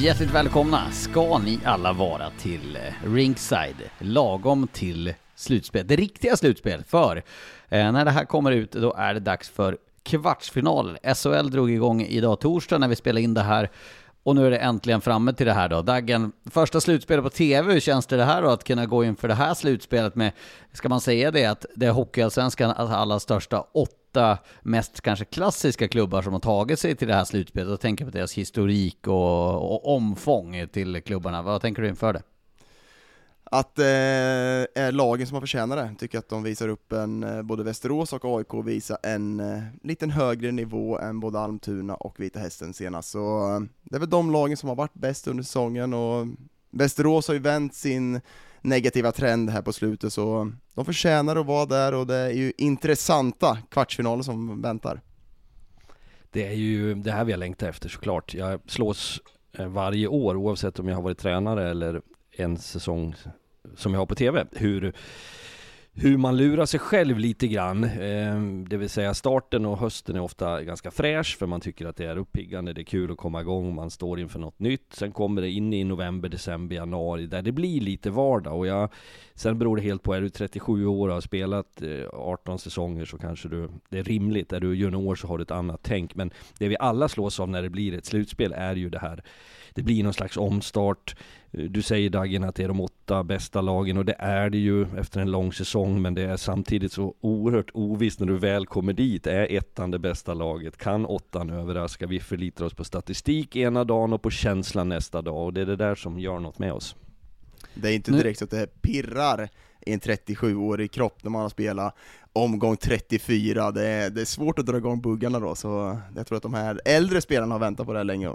Hjärtligt välkomna ska ni alla vara till eh, Ringside, lagom till slutspel, det riktiga slutspel. För eh, när det här kommer ut, då är det dags för kvartsfinal. SHL drog igång idag torsdag när vi spelade in det här. Och nu är det äntligen framme till det här då. Daggen, första slutspelet på TV, hur känns det, det här då att kunna gå in för det här slutspelet med, ska man säga det, att det är Hockeyallsvenskan allra största åtta mest kanske klassiska klubbar som har tagit sig till det här slutspelet. och tänker på deras historik och, och omfång till klubbarna. Vad tänker du inför det? Att eh, är lagen som har förtjänat det, tycker att de visar upp en, eh, både Västerås och AIK visar en eh, liten högre nivå än både Almtuna och Vita Hästen senast. Så eh, det är väl de lagen som har varit bäst under säsongen och Västerås har ju vänt sin negativa trend här på slutet så de förtjänar att vara där och det är ju intressanta kvartsfinaler som väntar. Det är ju det här vi har längtat efter såklart. Jag slås eh, varje år oavsett om jag har varit tränare eller en säsong som jag har på TV. Hur hur man lurar sig själv lite grann. Ehm, det vill säga starten och hösten är ofta ganska fräsch för man tycker att det är uppiggande, det är kul att komma igång, man står inför något nytt. Sen kommer det in i november, december, januari där det blir lite vardag och jag, sen beror det helt på, är du 37 år och har spelat eh, 18 säsonger så kanske du, det är rimligt. Är du junior så har du ett annat tänk. Men det vi alla slås av när det blir ett slutspel är ju det här det blir någon slags omstart. Du säger Dagen att det är de åtta bästa lagen och det är det ju efter en lång säsong men det är samtidigt så oerhört ovisst när du väl kommer dit. Är ettan det bästa laget? Kan åttan överraska? Vi förlitar oss på statistik ena dagen och på känslan nästa dag och det är det där som gör något med oss. Det är inte direkt så att det pirrar i en 37-årig kropp när man har spelat omgång 34, det är, det är svårt att dra igång buggarna då, så jag tror att de här äldre spelarna har väntat på det här länge.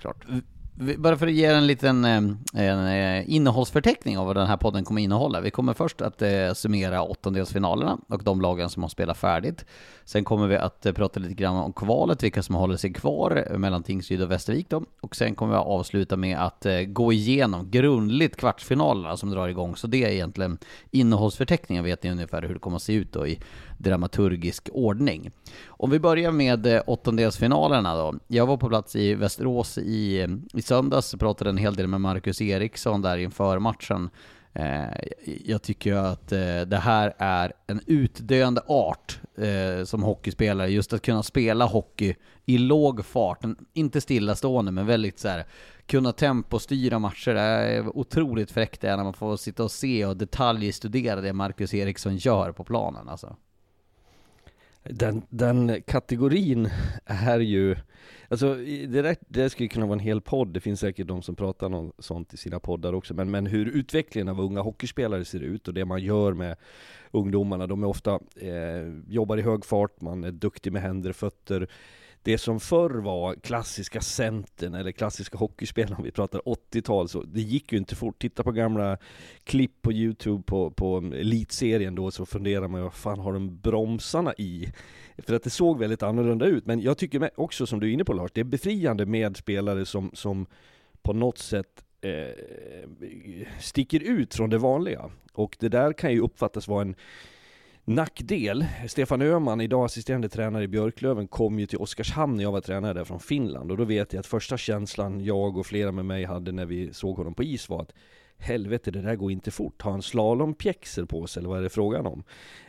Klart bara för att ge en liten en, eh, innehållsförteckning av vad den här podden kommer innehålla. Vi kommer först att eh, summera åttondelsfinalerna och de lagen som har spelat färdigt. Sen kommer vi att eh, prata lite grann om kvalet, vilka som håller sig kvar mellan Tingsryd och Västervik då. Och sen kommer vi att avsluta med att eh, gå igenom grundligt kvartsfinalerna som drar igång. Så det är egentligen innehållsförteckningen, vet ni ungefär hur det kommer att se ut då i dramaturgisk ordning. Om vi börjar med eh, åttondelsfinalerna då. Jag var på plats i Västerås i, eh, i söndags, pratade en hel del med Marcus Eriksson där inför matchen. Eh, jag tycker att det här är en utdöende art som hockeyspelare, just att kunna spela hockey i låg fart, inte stillastående men väldigt så här, kunna tempostyra matcher. Det är otroligt fräckt det är när man får sitta och se och detaljstudera det Marcus Eriksson gör på planen alltså. Den, den kategorin är ju Alltså det, där, det skulle kunna vara en hel podd, det finns säkert de som pratar om sånt i sina poddar också. Men, men hur utvecklingen av unga hockeyspelare ser ut och det man gör med ungdomarna, de är ofta, eh, jobbar i hög fart, man är duktig med händer och fötter det som förr var klassiska centern eller klassiska hockeyspelare, om vi pratar 80-tal, så det gick ju inte fort. Titta på gamla klipp på Youtube på, på elitserien då, så funderar man vad fan har de bromsarna i? För att det såg väldigt annorlunda ut, men jag tycker också som du är inne på Lars, det är befriande med spelare som, som på något sätt eh, sticker ut från det vanliga. Och det där kan ju uppfattas vara en nackdel. Stefan Öhman, idag assisterande tränare i Björklöven, kom ju till Oskarshamn när jag var tränare där från Finland och då vet jag att första känslan jag och flera med mig hade när vi såg honom på is var att helvete det där går inte fort, har han slalompjäxor på sig eller vad är det frågan om?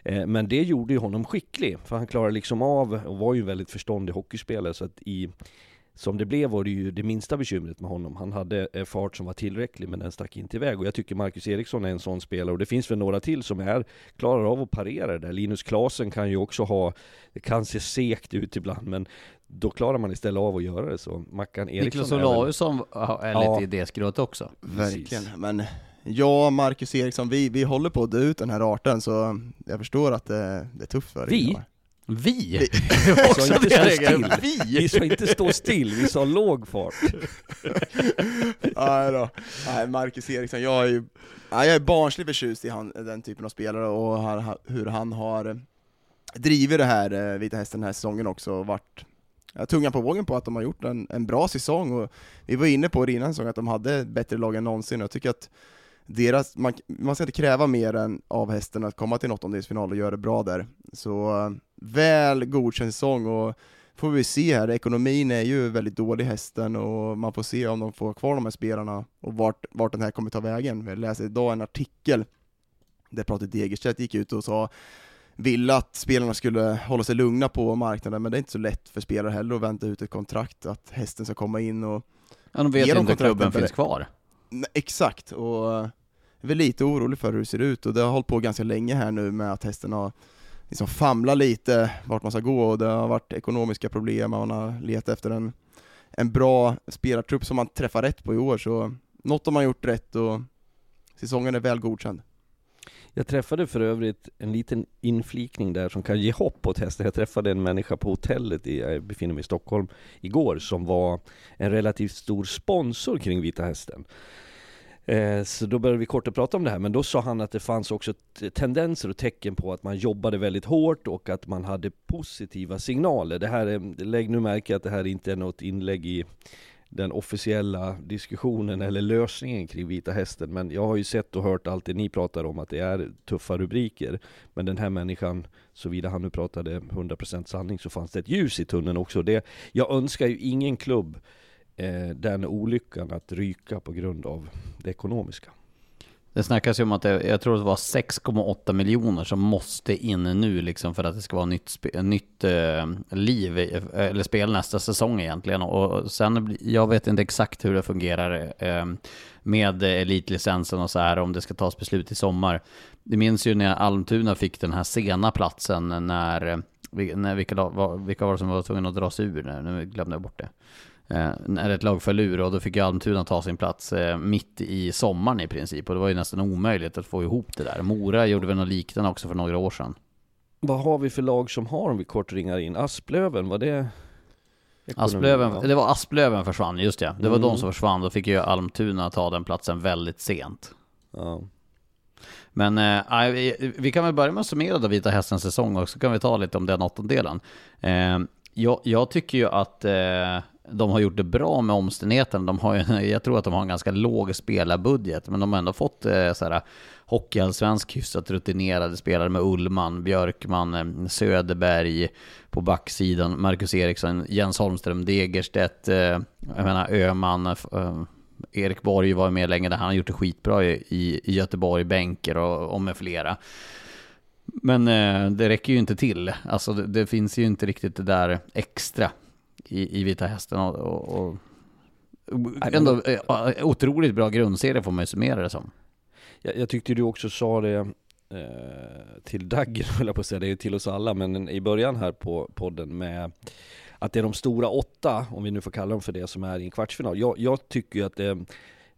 Eh, men det gjorde ju honom skicklig, för han klarade liksom av och var ju en väldigt förståndig hockeyspelare så att i som det blev var det ju det minsta bekymret med honom. Han hade eh, fart som var tillräcklig men den stack inte iväg. Och jag tycker Marcus Eriksson är en sån spelare och det finns väl några till som är, klarar av att parera det där. Linus Klasen kan ju också ha, det kan se sekt ut ibland men då klarar man istället av att göra det så. Mackan Eriksson Niklas Olausson är, är lite ja, i det skrået också. Verkligen, men jag Marcus Eriksson, vi, vi håller på att dö ut den här arten så jag förstår att det, det är tufft för Vi? Vi? Vi sa inte stå still. Vi? vi sa inte stå still, vi sa låg fart. Nej då. Nej, Marcus Eriksson, jag är ju jag är barnsligt förtjust i han, den typen av spelare och hur han har drivit det här eh, Vita Hästen den här säsongen också, och varit ja, tungan på vågen på att de har gjort en, en bra säsong, och vi var inne på det innan säsongen att de hade bättre lag än någonsin, och jag tycker att deras, man, man ska inte kräva mer än av hästen att komma till en åttondelsfinal och göra det bra där. Så väl godkänd säsong och får vi se här, ekonomin är ju väldigt dålig hästen och man får se om de får kvar de här spelarna och vart, vart den här kommer ta vägen. Jag läste idag en artikel där Patrik Degerstedt gick ut och sa ville att spelarna skulle hålla sig lugna på marknaden, men det är inte så lätt för spelare heller att vänta ut ett kontrakt, att hästen ska komma in och Ja, de vet inte om klubben finns kvar. Nej, exakt, och jag är väl lite orolig för hur det ser ut, och det har hållit på ganska länge här nu med att hästen har liksom famlat lite vart man ska gå, och det har varit ekonomiska problem, man har letat efter en, en bra spelartrupp som man träffar rätt på i år, så något har man gjort rätt och säsongen är väl godkänd. Jag träffade för övrigt en liten inflikning där som kan ge hopp åt hästen. Jag träffade en människa på hotellet, i, jag befinner mig i Stockholm, igår, som var en relativt stor sponsor kring Vita Hästen. Eh, så då började vi kort att prata om det här, men då sa han att det fanns också tendenser och tecken på att man jobbade väldigt hårt och att man hade positiva signaler. Det här är, lägg nu märke att det här inte är något inlägg i den officiella diskussionen eller lösningen kring Vita Hästen. Men jag har ju sett och hört allt det ni pratar om, att det är tuffa rubriker. Men den här människan, såvida han nu pratade 100% sanning, så fanns det ett ljus i tunneln också. Det, jag önskar ju ingen klubb eh, den olyckan att ryka på grund av det ekonomiska. Det snackas ju om att det, jag tror det var 6,8 miljoner som måste in nu liksom för att det ska vara nytt, nytt eh, liv, eh, eller spel nästa säsong egentligen. Och sen, jag vet inte exakt hur det fungerar eh, med elitlicensen och så här, om det ska tas beslut i sommar. Det minns ju när Almtuna fick den här sena platsen när, eh, när vilka, vilka var det som var tvungna att dra sig ur? Nu glömde jag bort det eh, när ett lag föll ur och då fick ju Almtuna ta sin plats eh, mitt i sommaren i princip och det var ju nästan omöjligt att få ihop det där. Mora gjorde väl något liknande också för några år sedan. Vad har vi för lag som har om vi kort ringar in? Asplöven, var det? Asplöven, ja. det var Asplöven försvann, just det. Det var mm. de som försvann, då fick ju Almtuna ta den platsen väldigt sent. Ja. Men äh, vi, vi, kan väl börja med att summera då Vita Hästens säsong och så kan vi ta lite om den åttondelen. Eh, jag, jag, tycker ju att eh, de har gjort det bra med omständigheterna. De har jag tror att de har en ganska låg spelarbudget, men de har ändå fått eh, så här, hockeyallsvensk hyfsat rutinerade spelare med Ullman, Björkman, eh, Söderberg på backsidan, Marcus Eriksson, Jens Holmström, Degerstedt, eh, jag menar Öman, Erik Borg var med länge där, han har gjort det skitbra i, i Göteborg, Bänker och, och med flera. Men det räcker ju inte till. Alltså det, det, finns ju inte riktigt det där extra i, i Vita Hästen. Och, och, och ändå eh, otroligt bra grundserie får man ju summera det som. Jag, jag tyckte du också sa det eh, till Dagger, höll jag på att säga, det är till oss alla, men i början här på podden med att det är de stora åtta, om vi nu får kalla dem för det, som är i en kvartsfinal. Jag, jag tycker ju att det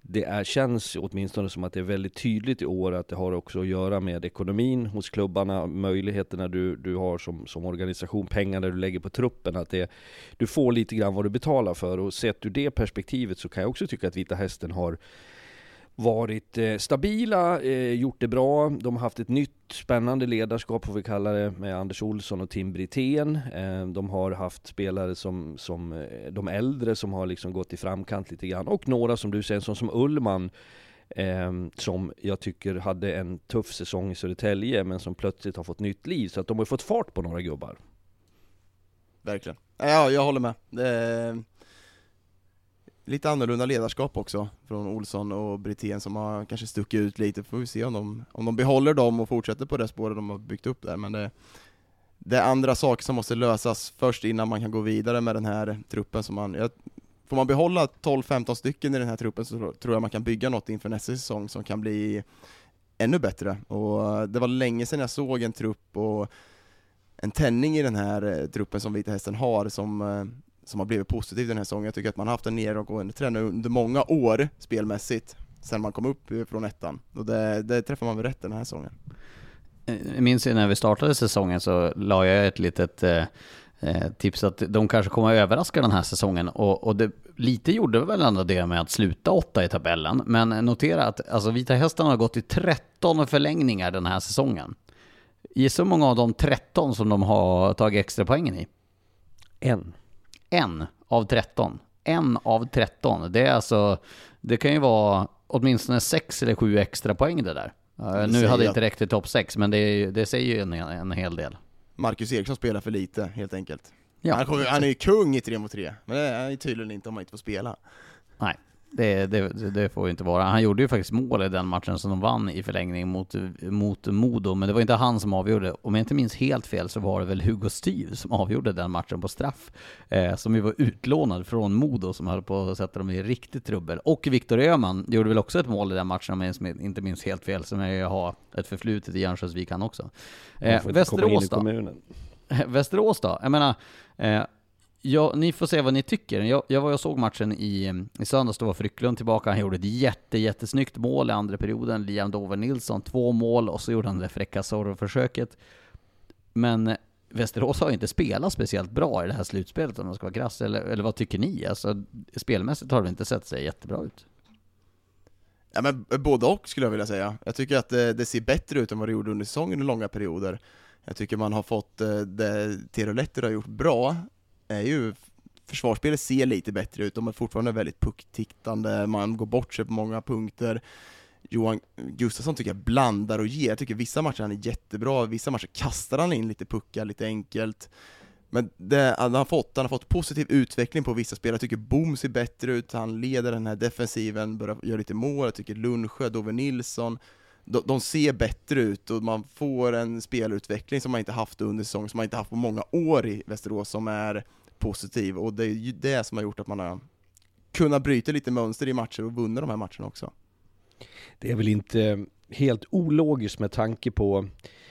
det är, känns åtminstone som att det är väldigt tydligt i år att det har också att göra med ekonomin hos klubbarna, möjligheterna du, du har som, som organisation, pengarna du lägger på truppen, att det, du får lite grann vad du betalar för. Och sett ur det perspektivet så kan jag också tycka att Vita Hästen har varit eh, stabila, eh, gjort det bra. De har haft ett nytt spännande ledarskap, får vi kalla det, med Anders Olsson och Tim Brithén. Eh, de har haft spelare som, som eh, de äldre som har liksom gått i framkant lite grann. Och några som du säger, som, som Ullman, ehm, som jag tycker hade en tuff säsong i Södertälje, men som plötsligt har fått nytt liv. Så att de har fått fart på några gubbar. Verkligen. Ja, jag håller med. Eh, Lite annorlunda ledarskap också från Olsson och Brithén som har kanske stuckit ut lite, får vi se om de, om de behåller dem och fortsätter på det spåret de har byggt upp där, men det, det är andra saker som måste lösas först innan man kan gå vidare med den här truppen som man, jag, får man behålla 12-15 stycken i den här truppen så tror jag man kan bygga något inför nästa säsong som kan bli ännu bättre, och det var länge sedan jag såg en trupp och en tändning i den här eh, truppen som Vita Hästen har som eh, som har blivit positiv den här säsongen. Jag tycker att man har haft en nedåtgående trend under många år spelmässigt, sen man kom upp från ettan. Och det, det träffar man väl rätt den här säsongen. Jag minns när vi startade säsongen så la jag ett litet eh, eh, tips att de kanske kommer att överraska den här säsongen. Och, och det, lite gjorde väl ändå det med att sluta åtta i tabellen. Men notera att alltså, Vita Hästarna har gått i 13 förlängningar den här säsongen. Gissa hur många av de 13 som de har tagit extra poängen i? En en av 13. En av 13. Det är alltså, det kan ju vara åtminstone sex eller sju extra poäng det där. Det nu hade det inte räckt till topp 6, men det, det säger ju en, en hel del. Marcus Eriksson spelar för lite, helt enkelt. Ja, han, han är ju kung i 3 mot 3, men det är han tydligen inte om man inte får spela. Nej. Det, det, det, får ju inte vara. Han gjorde ju faktiskt mål i den matchen som de vann i förlängning mot, mot Modo, men det var inte han som avgjorde. Om jag inte minns helt fel så var det väl Hugo Styv som avgjorde den matchen på straff, eh, som ju var utlånad från Modo som höll på att sätta dem i riktigt trubbel. Och Viktor Öhman gjorde väl också ett mål i den matchen om jag inte minns helt fel, som jag har ett förflutet i Örnsköldsvik han också. Eh, Västerås då? Västerås då? Jag menar, eh, Ja, ni får se vad ni tycker. Jag, jag var och såg matchen i, i söndags, då var Frycklund tillbaka. Han gjorde ett jätte, jättesnyggt mål i andra perioden. Liam Dover Nilsson, två mål och så gjorde han det fräcka Zorro-försöket. Men eh, Västerås har inte spelat speciellt bra i det här slutspelet om man ska vara krass. Eller, eller vad tycker ni? Alltså, spelmässigt har det inte sett sig jättebra ut. Ja men både och skulle jag vilja säga. Jag tycker att det, det ser bättre ut än vad det gjorde under säsongen i långa perioder. Jag tycker man har fått eh, det Teroletter har gjort bra, är ju försvarsspelet ser lite bättre ut, de är fortfarande väldigt pucktiktande, man går bort sig på många punkter. Johan Gustafsson tycker jag blandar och ger, jag tycker vissa matcher han är jättebra, vissa matcher kastar han in lite puckar lite enkelt. Men det, han, har fått, han har fått positiv utveckling på vissa spelare, jag tycker Boom ser bättre ut, han leder den här defensiven, börjar göra lite mål, jag tycker Lundsjö, Dove Nilsson, de, de, ser bättre ut och man får en spelutveckling som man inte haft under säsongen, som man inte haft på många år i Västerås, som är positiv och det är ju det som har gjort att man har kunnat bryta lite mönster i matcher och vunnit de här matcherna också. Det är väl inte helt ologiskt med tanke på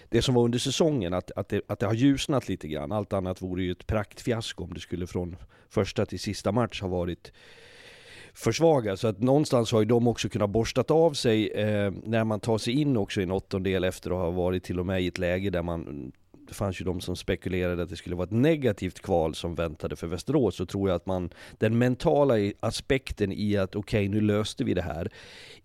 det som var under säsongen, att, att, det, att det har ljusnat lite grann. Allt annat vore ju ett praktfiasko om det skulle från första till sista match ha varit försvagat. Så att någonstans har ju de också kunnat borstat av sig eh, när man tar sig in också i en åttondel efter att ha varit till och med i ett läge där man det fanns ju de som spekulerade att det skulle vara ett negativt kval som väntade för Västerås, så tror jag att man, den mentala aspekten i att okej, okay, nu löste vi det här,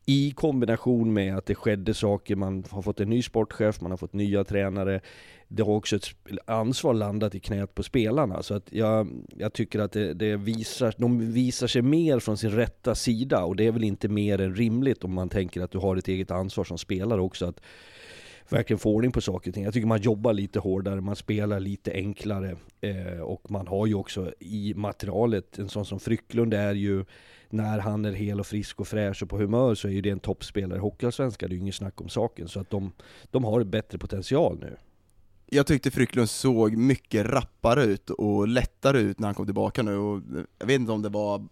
i kombination med att det skedde saker, man har fått en ny sportchef, man har fått nya tränare, det har också ett ansvar landat i knät på spelarna. Så att jag, jag tycker att det, det, visar, de visar sig mer från sin rätta sida och det är väl inte mer än rimligt om man tänker att du har ett eget ansvar som spelare också. Att verkligen få ordning på saker och ting. Jag tycker man jobbar lite hårdare, man spelar lite enklare eh, och man har ju också i materialet, en sån som Frycklund är ju när han är hel och frisk och fräsch och på humör så är ju det en toppspelare i Hockeyallsvenskan, det är ju inget snack om saken. Så att de, de har bättre potential nu. Jag tyckte Frycklund såg mycket rappare ut och lättare ut när han kom tillbaka nu och jag vet inte om det var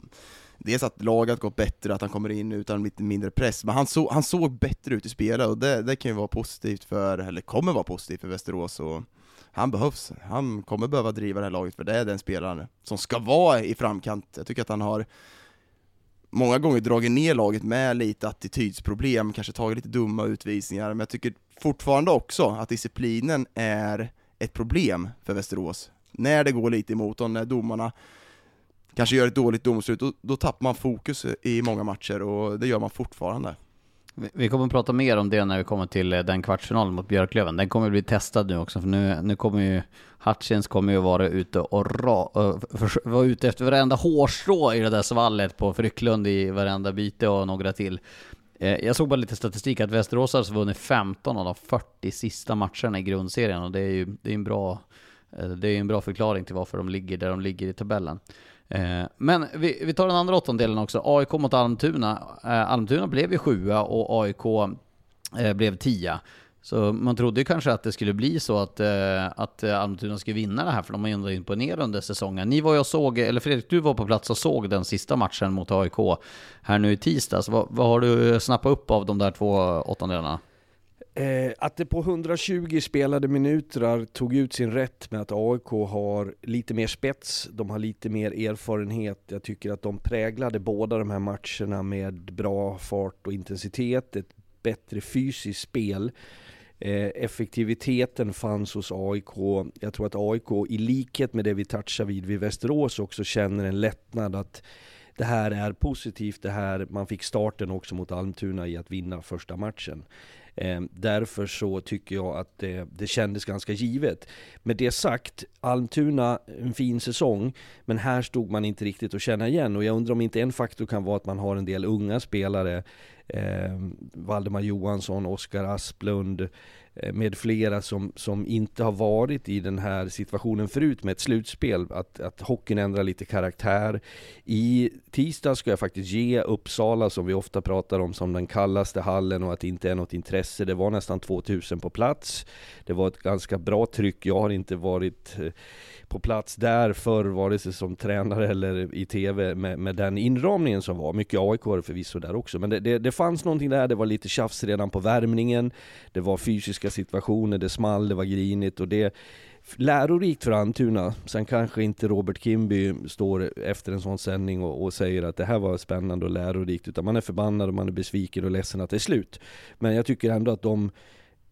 dels att laget gått bättre, att han kommer in utan lite mindre press, men han, så, han såg bättre ut i spelet och det, det kan ju vara positivt för, eller kommer vara positivt för Västerås och han behövs, han kommer behöva driva det här laget för det är den spelaren som ska vara i framkant. Jag tycker att han har många gånger dragit ner laget med lite attitydsproblem, kanske tagit lite dumma utvisningar, men jag tycker fortfarande också att disciplinen är ett problem för Västerås. När det går lite emot dem, när domarna kanske gör ett dåligt domslut, då, då tappar man fokus i många matcher och det gör man fortfarande. Vi kommer att prata mer om det när vi kommer till eh, den kvartsfinalen mot Björklöven. Den kommer att bli testad nu också, för nu, nu kommer ju Hutchins kommer ju vara ute och ra, för, vara ute efter varenda hårstrå i det där svallet på Frycklund i varenda byte och några till. Eh, jag såg bara lite statistik att Västerås har alltså vunnit 15 av de 40 sista matcherna i grundserien och det är ju det är en, bra, eh, det är en bra förklaring till varför de ligger där de ligger i tabellen. Eh, men vi, vi tar den andra åttondelen också. AIK mot Almtuna. Eh, Almtuna blev ju sjua och AIK eh, blev tia. Så man trodde ju kanske att det skulle bli så att, att Almtuna skulle vinna det här, för de har ju ändå imponerat under säsongen. Ni var ju och såg, eller Fredrik, du var på plats och såg den sista matchen mot AIK här nu i tisdags. Vad, vad har du snappat upp av de där två åttondelarna? Eh, att det på 120 spelade minuter tog ut sin rätt med att AIK har lite mer spets, de har lite mer erfarenhet. Jag tycker att de präglade båda de här matcherna med bra fart och intensitet, ett bättre fysiskt spel. Eh, effektiviteten fanns hos AIK. Jag tror att AIK, i likhet med det vi touchar vid vid Västerås, också känner en lättnad att det här är positivt, det här, man fick starten också mot Almtuna i att vinna första matchen. Eh, därför så tycker jag att det, det kändes ganska givet. Med det sagt, Almtuna, en fin säsong, men här stod man inte riktigt att känna igen och jag undrar om inte en faktor kan vara att man har en del unga spelare eh, Valdemar Johansson, Oskar Asplund, Eh, Eh, med flera som, som inte har varit i den här situationen förut med ett slutspel, att, att hockeyn ändrar lite karaktär. I tisdag ska jag faktiskt ge Uppsala, som vi ofta pratar om som den kallaste hallen och att det inte är något intresse. Det var nästan 2000 på plats. Det var ett ganska bra tryck. Jag har inte varit eh, på plats där förr, vare sig som tränare eller i TV med, med den inramningen som var. Mycket AIK förvisso där också, men det, det, det fanns någonting där, det var lite tjafs redan på värmningen, det var fysiska situationer, det small, det var grinigt och det lärorikt för Antuna. Sen kanske inte Robert Kimby står efter en sån sändning och, och, säger att det här var spännande och lärorikt, utan man är förbannad och man är besviken och ledsen att det är slut. Men jag tycker ändå att de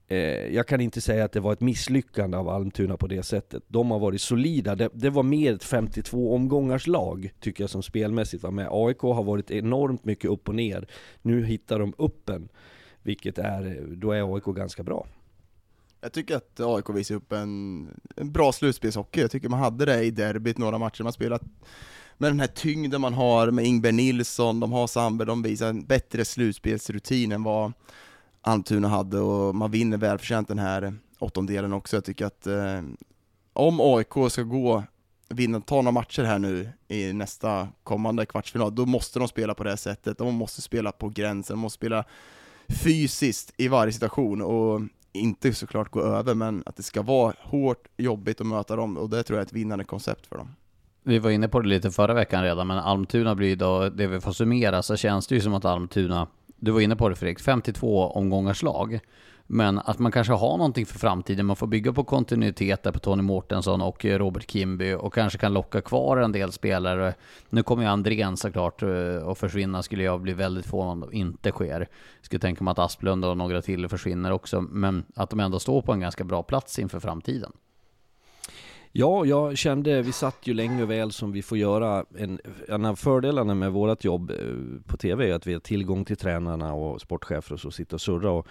Eh, jag kan inte säga att det var ett misslyckande av Almtuna på det sättet. De har varit solida. Det, det, var mer ett 52 omgångars lag, tycker jag, som spelmässigt var med. AIK har varit enormt mycket upp och ner. Nu hittar de upp en, vilket är, då är AIK ganska bra. Jag tycker att AIK visar upp en, en bra slutspelshockey. Jag tycker man hade det i derbyt, några matcher man spelat med den här tyngden man har med Ingber Nilsson, de har Sandberg, de visar en bättre slutspelsrutin än vad Almtuna hade och man vinner välförtjänt den här åttondelen också. Jag tycker att eh, om AIK ska gå, vinna, ta några matcher här nu i nästa kommande kvartsfinal, då måste de spela på det här sättet. De måste spela på gränsen, de måste spela fysiskt i varje situation och inte såklart gå över, men att det ska vara hårt, jobbigt att möta dem och det tror jag är ett vinnande koncept för dem. Vi var inne på det lite förra veckan redan, men Almtuna blir då, det vi får summera, så känns det ju som att Almtuna du var inne på det Fredrik, 52 omgångars lag. Men att man kanske har någonting för framtiden, man får bygga på kontinuitet där på Tony Mårtensson och eh, Robert Kimby och kanske kan locka kvar en del spelare. Nu kommer ju Andrén såklart eh, att försvinna, skulle jag bli väldigt förvånad om det inte sker. Skulle tänka mig att Asplund och några till försvinner också, men att de ändå står på en ganska bra plats inför framtiden. Ja, jag kände, vi satt ju länge och väl som vi får göra. En, en av fördelarna med vårt jobb eh, på TV är att vi har tillgång till tränarna och sportchefer och så, sitta och surra. Och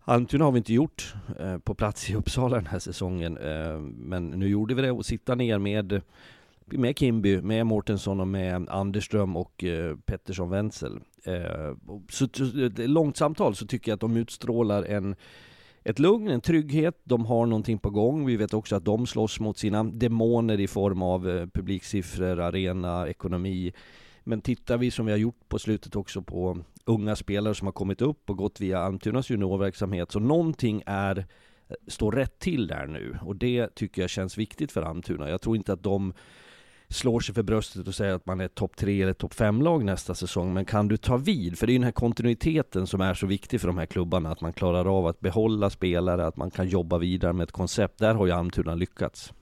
Almtuna har vi inte gjort eh, på plats i Uppsala den här säsongen. Eh, men nu gjorde vi det och sitta ner med, med Kimby, med Mårtensson och med Anderström och eh, Pettersson Wenzel. Eh, så, så, långt samtal så tycker jag att de utstrålar en ett lugn, en trygghet, de har någonting på gång. Vi vet också att de slåss mot sina demoner i form av eh, publiksiffror, arena, ekonomi. Men tittar vi som vi har gjort på slutet också på unga spelare som har kommit upp och gått via Almtunas juniorverksamhet, så någonting är, eh, står rätt till där nu. Och det tycker jag känns viktigt för Almtuna. Jag tror inte att de slår sig för bröstet och säger att man är topp tre eller topp fem lag nästa säsong. Men kan du ta vid? För det är ju den här kontinuiteten som är så viktig för de här klubbarna. Att man klarar av att behålla spelare, att man kan jobba vidare med ett koncept. Där har ju Almtuna lyckats.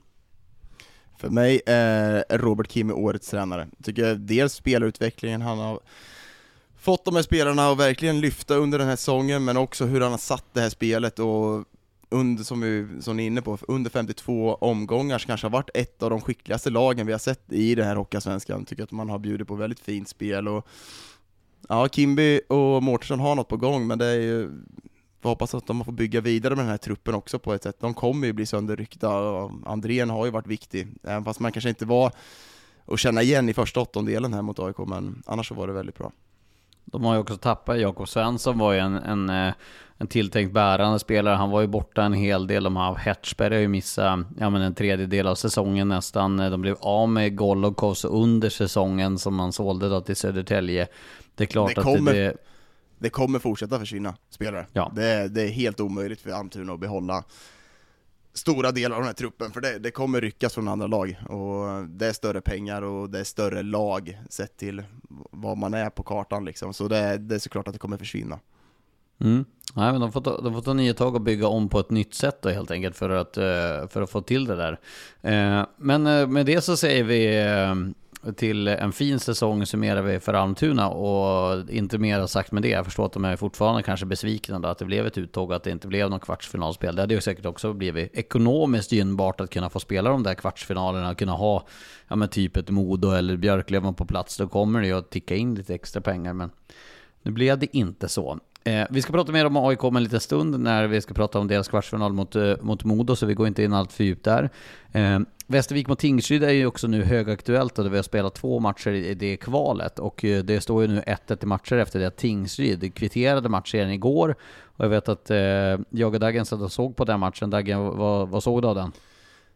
För mig är Robert Kim årets tränare. Jag Tycker dels spelarutvecklingen, han har fått de här spelarna att verkligen lyfta under den här säsongen, men också hur han har satt det här spelet och under, som vi som ni är inne på, under 52 omgångar så kanske har varit ett av de skickligaste lagen vi har sett i den här Hockeyallsvenskan. Tycker att man har bjudit på väldigt fint spel och ja, Kimby och Mårtensson har något på gång, men det är ju får hoppas att de får bygga vidare med den här truppen också på ett sätt. De kommer ju bli sönderryckta och Andrén har ju varit viktig, även fast man kanske inte var att känna igen i första åttondelen här mot AIK, men annars så var det väldigt bra. De har ju också tappat, Jakob Svensson var ju en, en, eh, en tilltänkt bärande spelare. Han var ju borta en hel del. De har Hertzberg har ju missat ja, men en tredjedel av säsongen nästan. De blev av med Golokovs under säsongen som man sålde då till Södertälje. Det är klart det att kommer, det, det kommer fortsätta försvinna spelare. Ja. Det, det är helt omöjligt för Almtuna att behålla stora delar av den här truppen, för det, det kommer ryckas från andra lag. Och det är större pengar och det är större lag sett till vad man är på kartan liksom. Så det, det är såklart att det kommer försvinna. Mm. Nej, men de får, ta, de får ta nya tag och bygga om på ett nytt sätt då helt enkelt för att, eh, för att få till det där. Eh, men eh, med det så säger vi till en fin säsong summerar vi för Almtuna och inte mer sagt med det. Jag förstår att de är fortfarande kanske besvikna då att det blev ett uttåg och att det inte blev någon kvartsfinalspel. Det hade ju säkert också blivit ekonomiskt gynnbart att kunna få spela de där kvartsfinalerna och kunna ha ja, men typ ett Modo eller Björklöven på plats. Då kommer det ju att ticka in lite extra pengar men nu blev det inte så. Eh, vi ska prata mer om AIK om en liten stund när vi ska prata om deras kvartsfinal mot, eh, mot Modo, så vi går inte in allt för djupt där. Eh, Västervik mot Tingsryd är ju också nu högaktuellt och vi har spelat två matcher i det kvalet och eh, det står ju nu 1-1 i matcher efter det att Tingsryd kvitterade matchen igår och jag vet att eh, jag och Dagen satt och såg på den matchen. Dagen, vad, vad såg du av den?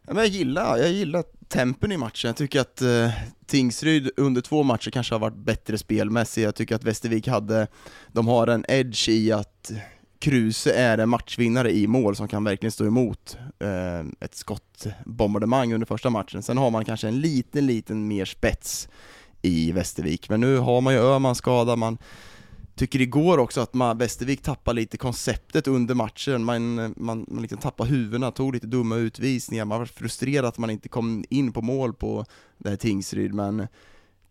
Ja, men jag gillar, jag gillar tempen i matchen. Jag tycker att eh, Tingsryd under två matcher kanske har varit bättre spelmässigt. Jag tycker att Västervik hade, de har en edge i att Kruse är en matchvinnare i mål som kan verkligen stå emot eh, ett skottbombardemang under första matchen. Sen har man kanske en liten, liten mer spets i Västervik, men nu har man ju Öhman skadad, man tycker igår också att man, Västervik tappar lite konceptet under matchen, man, man, man liksom tappar huvudena, tog lite dumma utvisningar, man var frustrerad att man inte kom in på mål på det här Tingsryd, men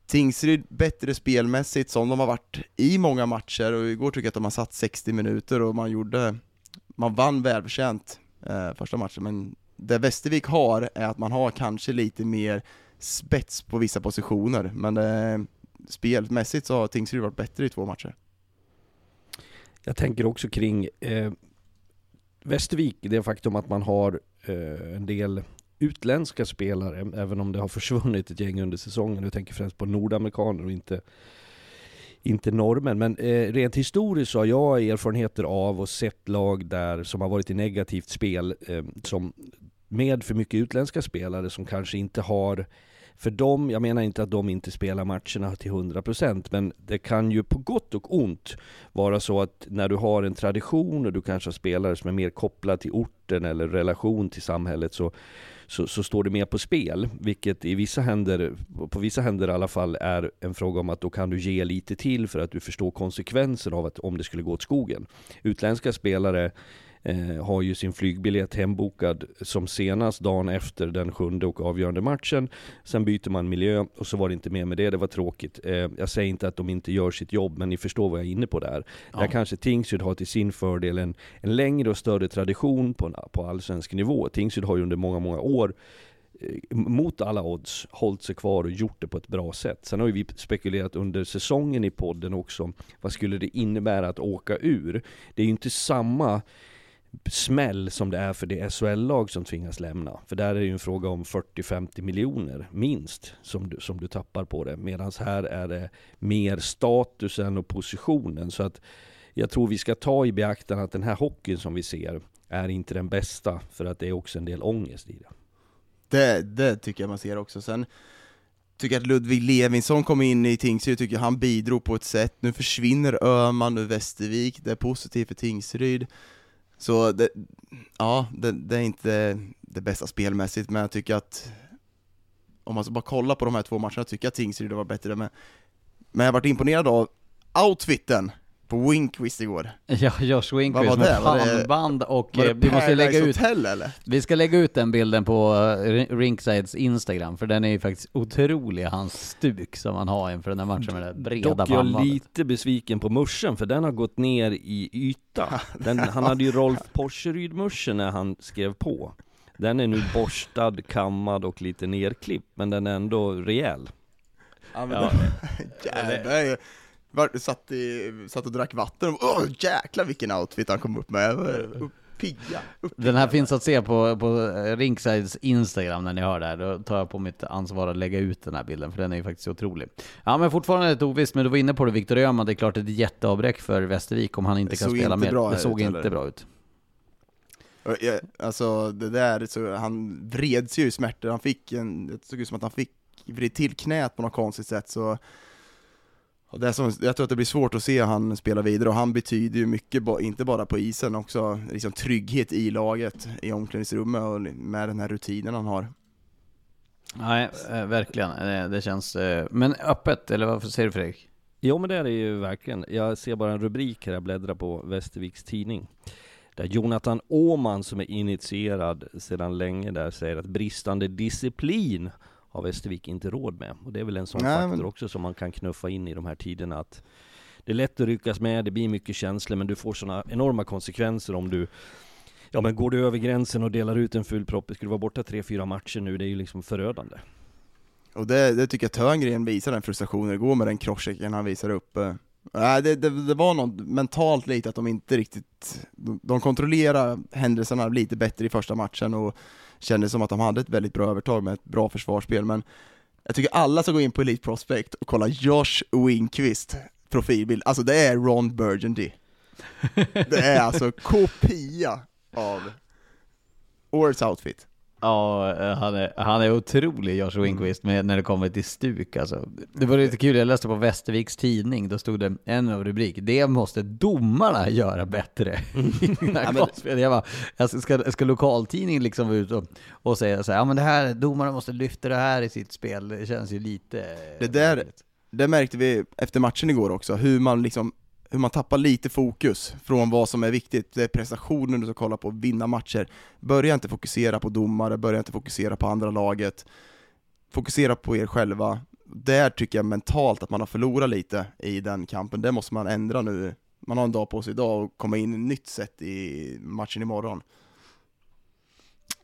Tingsryd bättre spelmässigt som de har varit i många matcher. Och igår tycker jag att de har satt 60 minuter och man gjorde, man vann välförtjänt eh, första matchen, men det Västervik har är att man har kanske lite mer spets på vissa positioner, men eh, spelmässigt så har Tingsryd varit bättre i två matcher. Jag tänker också kring eh, Västervik, det faktum att man har eh, en del utländska spelare, även om det har försvunnit ett gäng under säsongen. Jag tänker främst på nordamerikaner och inte, inte norrmän. Men eh, rent historiskt så har jag erfarenheter av och sett lag där som har varit i negativt spel, eh, som med för mycket utländska spelare som kanske inte har för dem, jag menar inte att de inte spelar matcherna till 100% men det kan ju på gott och ont vara så att när du har en tradition och du kanske har spelare som är mer kopplade till orten eller relation till samhället så, så, så, står det mer på spel, vilket i vissa händer, på vissa händer i alla fall, är en fråga om att då kan du ge lite till för att du förstår konsekvensen av att om det skulle gå åt skogen. Utländska spelare eh, har ju sin flygbiljett hembokad som senast dagen efter den sjunde och avgörande matchen. Sen byter man miljö och så var det inte mer med det, det var tråkigt. Eh, jag säger inte att de inte gör sitt jobb, men ni förstår vad jag är inne på där. Ja. Där kanske Tingsryd har till sin fördel en, en längre och större tradition på, på allsvensk nivå. Tingsryd har ju under många, många år eh, mot alla odds hållit sig kvar och gjort det på ett bra sätt. Sen har ju vi spekulerat under säsongen i podden också, vad skulle det innebära att åka ur? Det är ju inte samma smäll som det är för det SHL-lag som tvingas lämna. För där är det ju en fråga om 40-50 miljoner minst som du, som du tappar på det. Medan här är det mer statusen och positionen. Så att jag tror vi ska ta i beaktande att den här hockeyn som vi ser är inte den bästa för att det är också en del ångest i det. Det, det tycker jag man ser också. Sen tycker jag att Ludvig Levinsson kom in i Tingsryd, tycker han bidrog på ett sätt. Nu försvinner Öhman ur Västervik, det är positivt för Tingsryd. Så det, ja, det, det, är inte det bästa spelmässigt, men jag tycker att om man ska bara kolla på de här två matcherna tycker jag att Tingsryd var bättre, men, men jag varit imponerad av outfiten på Winkvist igår. Ja, Josh var med det? Det- pannband och Var det eh, vi måste lägga ut, Hotel eller? vi ska lägga ut den bilden på eh, Rinksides Instagram, för den är ju faktiskt otrolig, hans stuk som han har inför den här matchen med det breda Dock är jag pannbandet. lite besviken på muschen, för den har gått ner i yta. Den, han hade ju Rolf Porseryd-muschen när han skrev på. Den är nu borstad, kammad och lite nerklippt, men den är ändå rejäl. Ja, men Ja. Jävlar, var, satt, i, satt och drack vatten och åh jäklar vilken outfit han kom upp med, Upp- pigga, upp. Den här finns att se på, på Rinksides Instagram när ni hör det här. Då tar jag på mitt ansvar att lägga ut den här bilden, för den är ju faktiskt otrolig. Ja men fortfarande lite ovisst, men du var inne på det Viktor Öhman, det är klart ett jätteavbräck för Västervik om han inte kan spela inte mer. Det ut såg inte heller. bra ut. Alltså det där, så han vreds ju i smärtor, han fick en, det såg ut som att han fick vrid till knät på något konstigt sätt så och det som, jag tror att det blir svårt att se han spela vidare och han betyder ju mycket, inte bara på isen också, liksom trygghet i laget, i omklädningsrummet och med den här rutinen han har. Nej, eh, verkligen. Eh, det känns... Eh, men öppet, eller vad säger du Fredrik? Jo men det är det ju verkligen. Jag ser bara en rubrik här, jag bläddrar på Västerviks tidning. Där Jonathan Åman som är initierad sedan länge där säger att bristande disciplin har Västervik inte råd med. Och det är väl en sån Nej, faktor men- också som man kan knuffa in i de här tiderna att det är lätt att ryckas med, det blir mycket känslor men du får sådana enorma konsekvenser om du Ja men går du över gränsen och delar ut en full propp, skulle du vara borta tre, fyra matcher nu, det är ju liksom förödande. Och det, det tycker jag Törngren visar den frustrationen igår med den crosschecken han visar upp. Nej, det, det, det var något mentalt lite att de inte riktigt, de, de kontrollerar händelserna lite bättre i första matchen och Kändes som att de hade ett väldigt bra övertag med ett bra försvarsspel, men jag tycker alla ska gå in på Elite Prospect och kolla Josh Winqvist profilbild, alltså det är Ron Burgundy. Det är alltså kopia av årets outfit. Ja, eh, han är, han är otrolig Josh Winquist med, när det kommer till stuk alltså. Det var lite kul, jag läste på Västerviks tidning, då stod det en av rubrik, det måste domarna göra bättre. ja, men- jag bara, ska, ska lokaltidningen liksom ute och, och säga så här, ja men det här, domarna måste lyfta det här i sitt spel, det känns ju lite... Det där- Det märkte vi efter matchen igår också, hur man liksom hur man tappar lite fokus från vad som är viktigt, det är prestationen du ska kolla på, vinna matcher. Börja inte fokusera på domare, börja inte fokusera på andra laget. Fokusera på er själva. Där tycker jag mentalt att man har förlorat lite i den kampen, det måste man ändra nu. Man har en dag på sig idag och komma in i ett nytt sätt i matchen imorgon.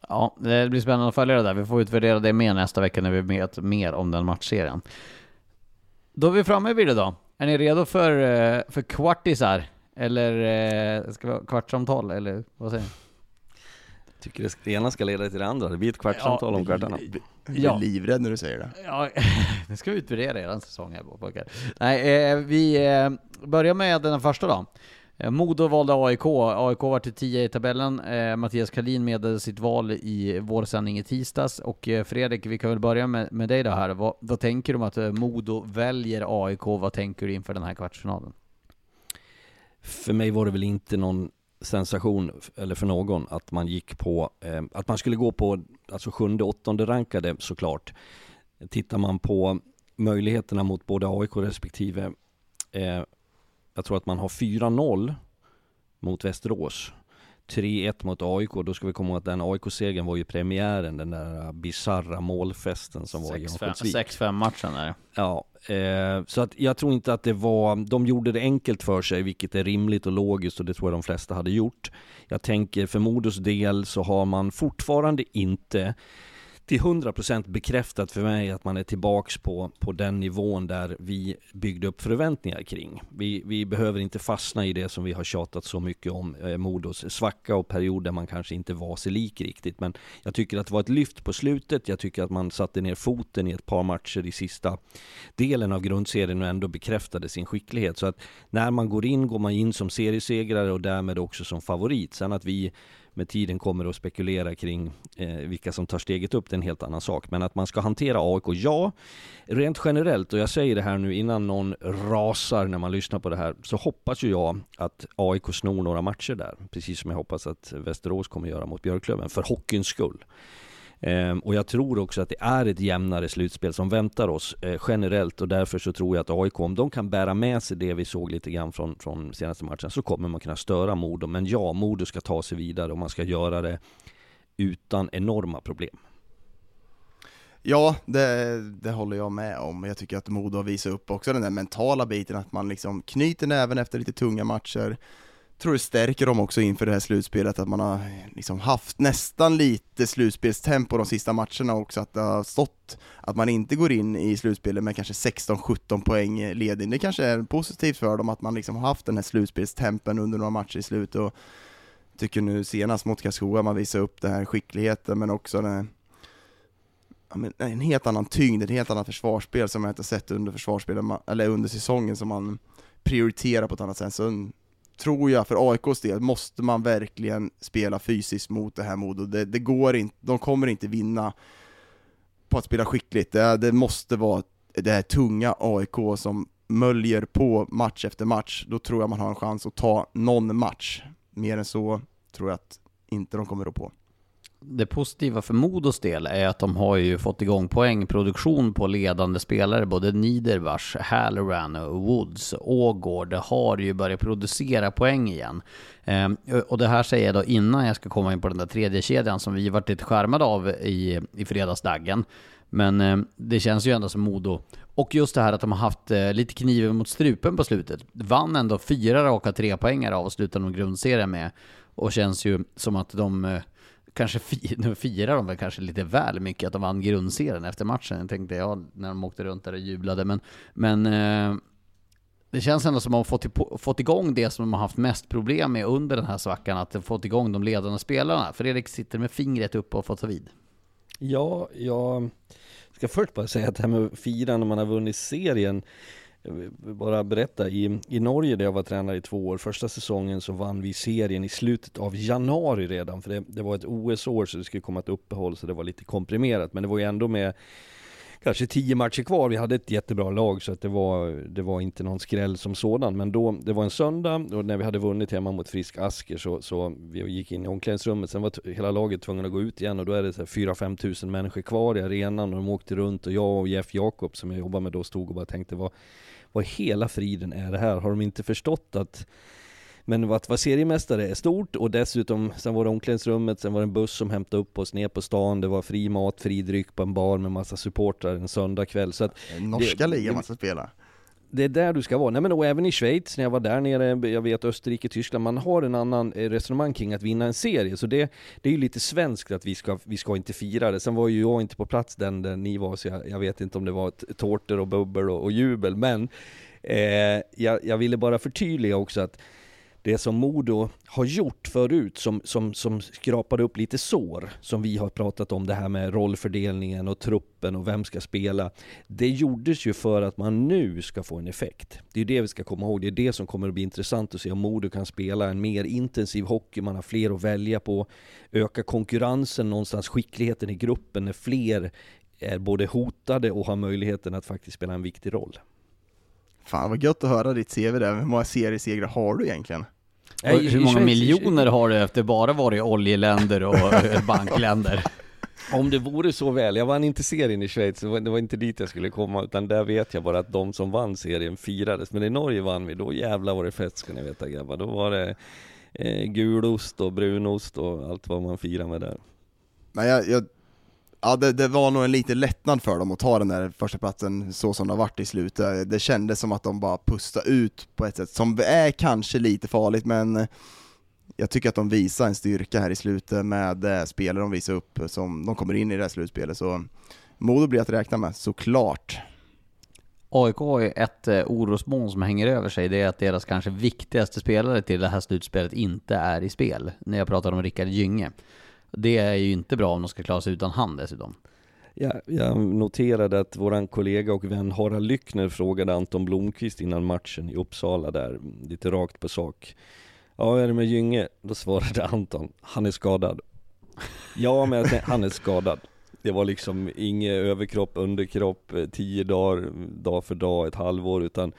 Ja, det blir spännande att följa det där. Vi får utvärdera det mer nästa vecka när vi vet mer om den matchserien. Då är vi framme vid det då. Är ni redo för, eh, för kvartisar? Eller eh, ska vi ha kvartssamtal? Eller vad säger ni? Tycker det, det ena ska leda till det andra, det blir ett kvartssamtal om kvartarna. Jag Ja. är livrädd när du säger det. Ja, nu ska vi utvärdera er säsong här pojkar. Nej, eh, vi eh, börjar med den första då. Eh, Modo valde AIK. AIK var till 10 i tabellen. Eh, Mattias Kalin meddelade sitt val i vår sändning i tisdags. Och eh, Fredrik, vi kan väl börja med, med dig då här. Vad, vad tänker du om att eh, Modo väljer AIK? Vad tänker du inför den här kvartsfinalen? För mig var det väl inte någon sensation, eller för någon, att man gick på, eh, att man skulle gå på, alltså sjunde, åttonde rankade såklart. Tittar man på möjligheterna mot både AIK respektive, eh, jag tror att man har 4-0 mot Västerås. 3-1 mot AIK, då ska vi komma ihåg att den AIK-segern var ju premiären, den där bisarra målfesten som var i Örnsköldsvik. 6-5 matchen är det. Ja, eh, så att jag tror inte att det var, de gjorde det enkelt för sig, vilket är rimligt och logiskt och det tror jag de flesta hade gjort. Jag tänker för Modos del så har man fortfarande inte till 100% bekräftat för mig att man är tillbaks på, på den nivån där vi byggde upp förväntningar kring. Vi, vi behöver inte fastna i det som vi har tjatat så mycket om, eh, Modos svacka och period där man kanske inte var sig lik riktigt. Men jag tycker att det var ett lyft på slutet, jag tycker att man satte ner foten i ett par matcher i sista delen av grundserien och ändå bekräftade sin skicklighet. Så att när man går in, går man in som seriesegrare och därmed också som favorit. Sen att vi med tiden kommer att spekulera kring eh, vilka som tar steget upp, det är en helt annan sak. Men att man ska hantera AIK, ja, rent generellt, och jag säger det här nu innan någon rasar när man lyssnar på det här, så hoppas ju jag att AIK snor några matcher där, precis som jag hoppas att Västerås kommer göra mot Björklöven, för hockeyns skull. Ehm, och jag tror också att det är ett jämnare slutspel som väntar oss eh, generellt och därför så tror jag att AIK, om de kan bära med sig det vi såg lite grann från, från senaste matchen, så kommer man kunna störa Modo. Men ja, Modo ska ta sig vidare och man ska göra det utan enorma problem. Ja, det, det håller jag med om. Jag tycker att Modo har visat upp också den där mentala biten, att man liksom knyter näven efter lite tunga matcher. Tror det stärker dem också inför det här slutspelet, att man har liksom haft nästan lite slutspelstempo de sista matcherna också, att det har stått att man inte går in i slutspelet med kanske 16-17 poäng ledning. Det kanske är positivt för dem att man liksom har haft den här slutspelstempen under några matcher i slutet och tycker nu senast mot Karlskoga man visar upp den här skickligheten men också den en helt annan tyngd, ett helt annat försvarsspel som jag inte sett under försvarsspelet, eller under säsongen som man prioriterar på ett annat sätt. Så tror jag för AIKs del måste man verkligen spela fysiskt mot det här Modo. Det, det går inte, de kommer inte vinna på att spela skickligt. Det, det måste vara det här tunga AIK som möljer på match efter match. Då tror jag man har en chans att ta någon match. Mer än så tror jag att inte de kommer att på det positiva för Modos del är att de har ju fått igång poängproduktion på ledande spelare. Både Niederbach, Halloran och Woods. Ågård har ju börjat producera poäng igen. Ehm, och det här säger jag då innan jag ska komma in på den där tredje kedjan som vi varit lite skärmade av i, i fredagsdaggen. Men ehm, det känns ju ändå som Modo. Och just det här att de har haft eh, lite kniven mot strupen på slutet. Vann ändå fyra raka tre poängar av och slutade nog grundserien med. Och känns ju som att de eh, kanske fi, nu firar de väl kanske lite väl mycket att de vann grundserien efter matchen. Jag tänkte jag när de åkte runt där och jublade. Men, men eh, det känns ändå som att de har fått, fått igång det som de har haft mest problem med under den här svackan. Att de fått igång de ledande spelarna. Fredrik sitter med fingret uppe och får ta vid. Ja, jag ska först bara säga att det här med att fira när man har vunnit serien bara berätta, i, i Norge där jag var tränare i två år, första säsongen så vann vi serien i slutet av januari redan, för det, det var ett OS-år så det skulle komma ett uppehåll så det var lite komprimerat, men det var ju ändå med kanske tio matcher kvar, vi hade ett jättebra lag så att det var, det var inte någon skräll som sådan, men då, det var en söndag och när vi hade vunnit hemma mot Frisk Asker så, så vi gick in i omklädningsrummet, sen var hela laget tvungna att gå ut igen och då är det 4-5 tusen människor kvar i arenan och de åkte runt och jag och Jeff Jakob som jag jobbar med då stod och bara tänkte vad vad hela friden är det här? Har de inte förstått att men att vara seriemästare är stort och dessutom, sen var det omklädningsrummet, sen var det en buss som hämtade upp oss ner på stan, det var fri mat, fri dryck på en bar med massa supportrar en söndagkväll. Så att Norska ligan man ska spela det är där du ska vara. Nej men och även i Schweiz, när jag var där nere, jag vet Österrike, Tyskland, man har en annan eh, resonemang kring att vinna en serie. Så det, det är ju lite svenskt att vi ska, vi ska inte fira det. Sen var ju jag inte på plats den där ni var, så jag, jag vet inte om det var tårtor och bubbel och, och jubel, men eh, jag, jag ville bara förtydliga också att det som Modo har gjort förut, som, som, som skrapade upp lite sår, som vi har pratat om, det här med rollfördelningen och truppen och vem ska spela. Det gjordes ju för att man nu ska få en effekt. Det är det vi ska komma ihåg, det är det som kommer att bli intressant att se om Modo kan spela en mer intensiv hockey, man har fler att välja på, öka konkurrensen någonstans, skickligheten i gruppen när fler är både hotade och har möjligheten att faktiskt spela en viktig roll. Fan vad gött att höra ditt CV där, hur många seriesegrar har du egentligen? I, hur många miljoner har du efter bara varit oljeländer och bankländer? Om det vore så väl, jag vann inte serien i Schweiz, det var inte dit jag skulle komma, utan där vet jag bara att de som vann serien firades. Men i Norge vann vi, då jävlar var det fest ska ni veta grabbar. Då var det eh, gulost och brunost och allt vad man firar med där. Men jag, jag Ja, det, det, var nog en liten lättnad för dem att ta den där första platsen så som det har varit i slutet. Det kändes som att de bara pustade ut på ett sätt som är kanske lite farligt, men jag tycker att de visar en styrka här i slutet med det spelare de visar upp som de kommer in i det här slutspelet. Så Modo blir att räkna med, såklart. AIK har ju ett eh, orosmoln som hänger över sig, det är att deras kanske viktigaste spelare till det här slutspelet inte är i spel. När jag pratar om Rickard Gynge. Det är ju inte bra om de ska klara sig utan han dessutom. Ja, jag noterade att våran kollega och vän Harald Lyckner frågade Anton Blomqvist innan matchen i Uppsala där, lite rakt på sak. Ja, hur är det med Gynge? Då svarade Anton, han är skadad. ja, men han är skadad. Det var liksom ingen överkropp, underkropp, tio dagar, dag för dag, ett halvår, utan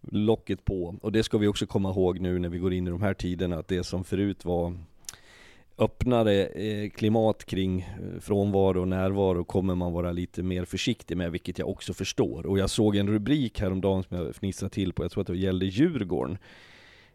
locket på. Och det ska vi också komma ihåg nu när vi går in i de här tiderna, att det som förut var öppnare eh, klimat kring eh, frånvaro och närvaro kommer man vara lite mer försiktig med, vilket jag också förstår. Och jag såg en rubrik häromdagen som jag fnissade till på, jag tror att det gällde Djurgården,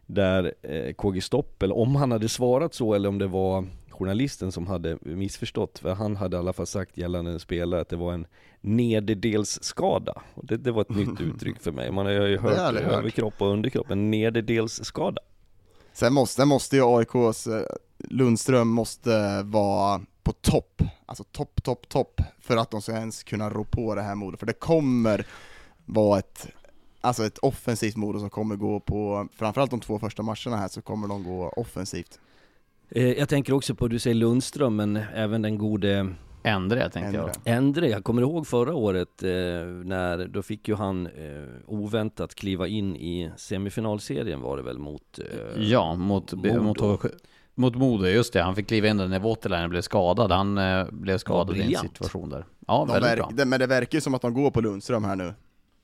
där eh, KG Stoppel, om han hade svarat så eller om det var journalisten som hade missförstått, för han hade i alla fall sagt gällande en spelare att det var en nederdelsskada. Och det, det var ett nytt uttryck för mig. Man har ju hört överkropp och underkropp, en nederdelsskada. Sen måste, måste ju AIKs Lundström måste vara på topp, alltså topp, topp, topp, för att de ska ens kunna rå på det här modet. För det kommer vara ett, alltså ett offensivt Modo som kommer gå på, framförallt de två första matcherna här så kommer de gå offensivt. Eh, jag tänker också på, du säger Lundström, men även den gode Endre tänkte Endre. jag. Endre, jag kommer ihåg förra året eh, när, då fick ju han eh, oväntat kliva in i semifinalserien var det väl mot eh, Ja, mot mot, mot, Modo, just det. Han fick kliva in där när Voutilainen blev skadad. Han eh, blev skadad i en situation där. Ja, De väldigt verk, bra. det, men det verkar ju som att de går på Lundström här nu.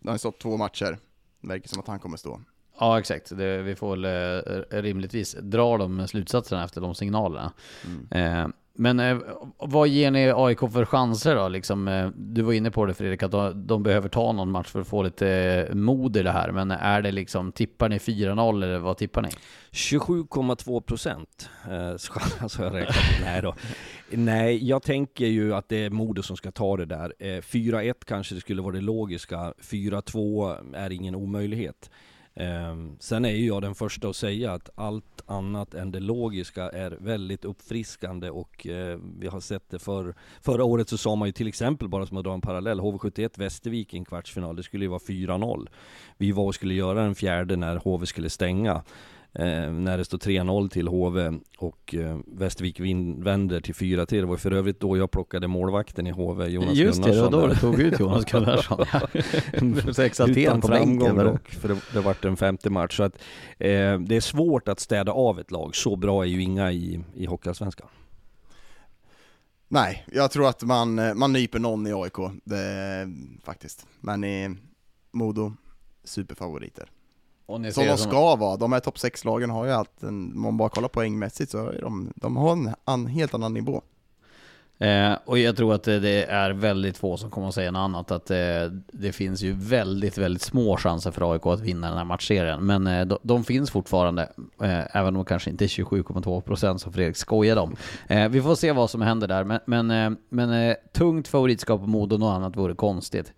De har stått två matcher. Det verkar som att han kommer stå. Ja, exakt. Det, vi får väl eh, rimligtvis dra de slutsatserna efter de signalerna. Eh, men eh, vad ger ni AIK för chanser då? Liksom, eh, du var inne på det Fredrik, att de, de behöver ta någon match för att få lite eh, mod i det här. Men är det liksom, tippar ni 4-0 eller vad tippar ni? 27,2 procent. Eh, alltså jag räknat. Nej då. Nej, jag tänker ju att det är Modo som ska ta det där. Eh, 4-1 kanske det skulle vara det logiska. 4-2 är ingen omöjlighet. Eh, sen är ju jag den första att säga att allt annat än det logiska är väldigt uppfriskande och eh, vi har sett det för Förra året så sa man ju till exempel, bara som att dra en parallell, HV71 Västervik i en kvartsfinal, det skulle ju vara 4-0. Vi var och skulle göra den fjärde när HV skulle stänga. Eh, när det står 3-0 till HV och eh, Västervik vänder till 4-3. Det var för övrigt då jag plockade målvakten i HV, Jonas Just det, det var Gunnarsson. då du tog ut Jonas Gunnarsson. Utan på framgång dock, för det, det vart en femte match. Så att, eh, det är svårt att städa av ett lag. Så bra är ju inga i, i Hockeyallsvenskan. Nej, jag tror att man, eh, man nyper någon i AIK, det, faktiskt. Men i Modo, superfavoriter. Och Som de som- ska vara, de här topp 6-lagen har ju allt, en, om man bara kollar poängmässigt så är de, de har en an, helt annan nivå. Eh, och jag tror att det är väldigt få som kommer att säga något annat. Att eh, det finns ju väldigt, väldigt små chanser för AIK att vinna den här matchserien. Men eh, de, de finns fortfarande, eh, även om de kanske inte är 27,2% som Fredrik skojade om. Eh, vi får se vad som händer där. Men, men, eh, men tungt favoritskap på Modo, något annat vore konstigt.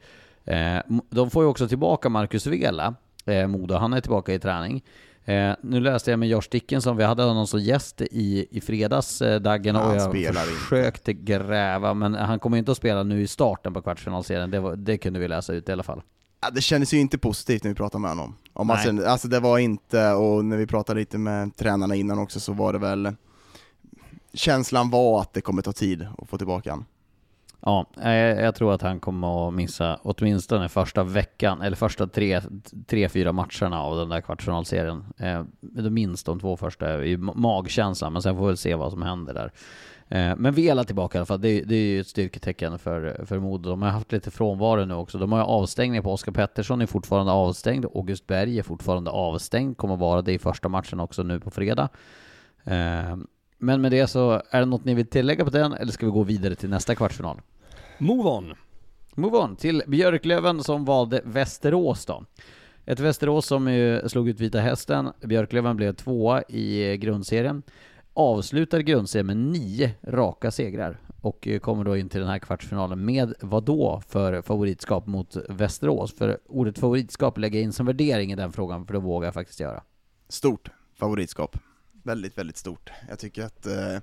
De får ju också tillbaka Marcus Vela, eh, Modo. Han är tillbaka i träning. Eh, nu läste jag med Josh Dickinson, vi hade honom som gäst i, i fredags, eh, Daggen, och jag spelar inte. försökte gräva, men han kommer inte att spela nu i starten på kvartsfinalserien, det, var, det kunde vi läsa ut i alla fall. Ja, det kändes ju inte positivt när vi pratade med honom. Om man sen, alltså det var inte, och när vi pratade lite med tränarna innan också så var det väl Känslan var att det kommer ta tid att få tillbaka honom. Ja, jag, jag tror att han kommer att missa åtminstone första veckan, eller första tre, tre fyra matcherna av den där kvartsfinalserien. Eh, minst de två första är ju magkänslan, men sen får vi väl se vad som händer där. Eh, men Vela tillbaka i alla fall, det, det är ju ett styrketecken för, för Modo. De har haft lite frånvaro nu också. De har ju avstängning på Oskar Pettersson är fortfarande avstängd. August Berg är fortfarande avstängd, kommer vara det i första matchen också nu på fredag. Eh, men med det så, är det något ni vill tillägga på den, eller ska vi gå vidare till nästa kvartsfinal? Move on! Move on till Björklöven som valde Västerås då. Ett Västerås som ju slog ut Vita Hästen. Björklöven blev tvåa i grundserien. Avslutar grundserien med nio raka segrar och kommer då in till den här kvartsfinalen med vad då för favoritskap mot Västerås? För ordet favoritskap lägger jag in som värdering i den frågan, för det vågar jag faktiskt göra. Stort favoritskap. Väldigt, väldigt stort. Jag tycker att eh,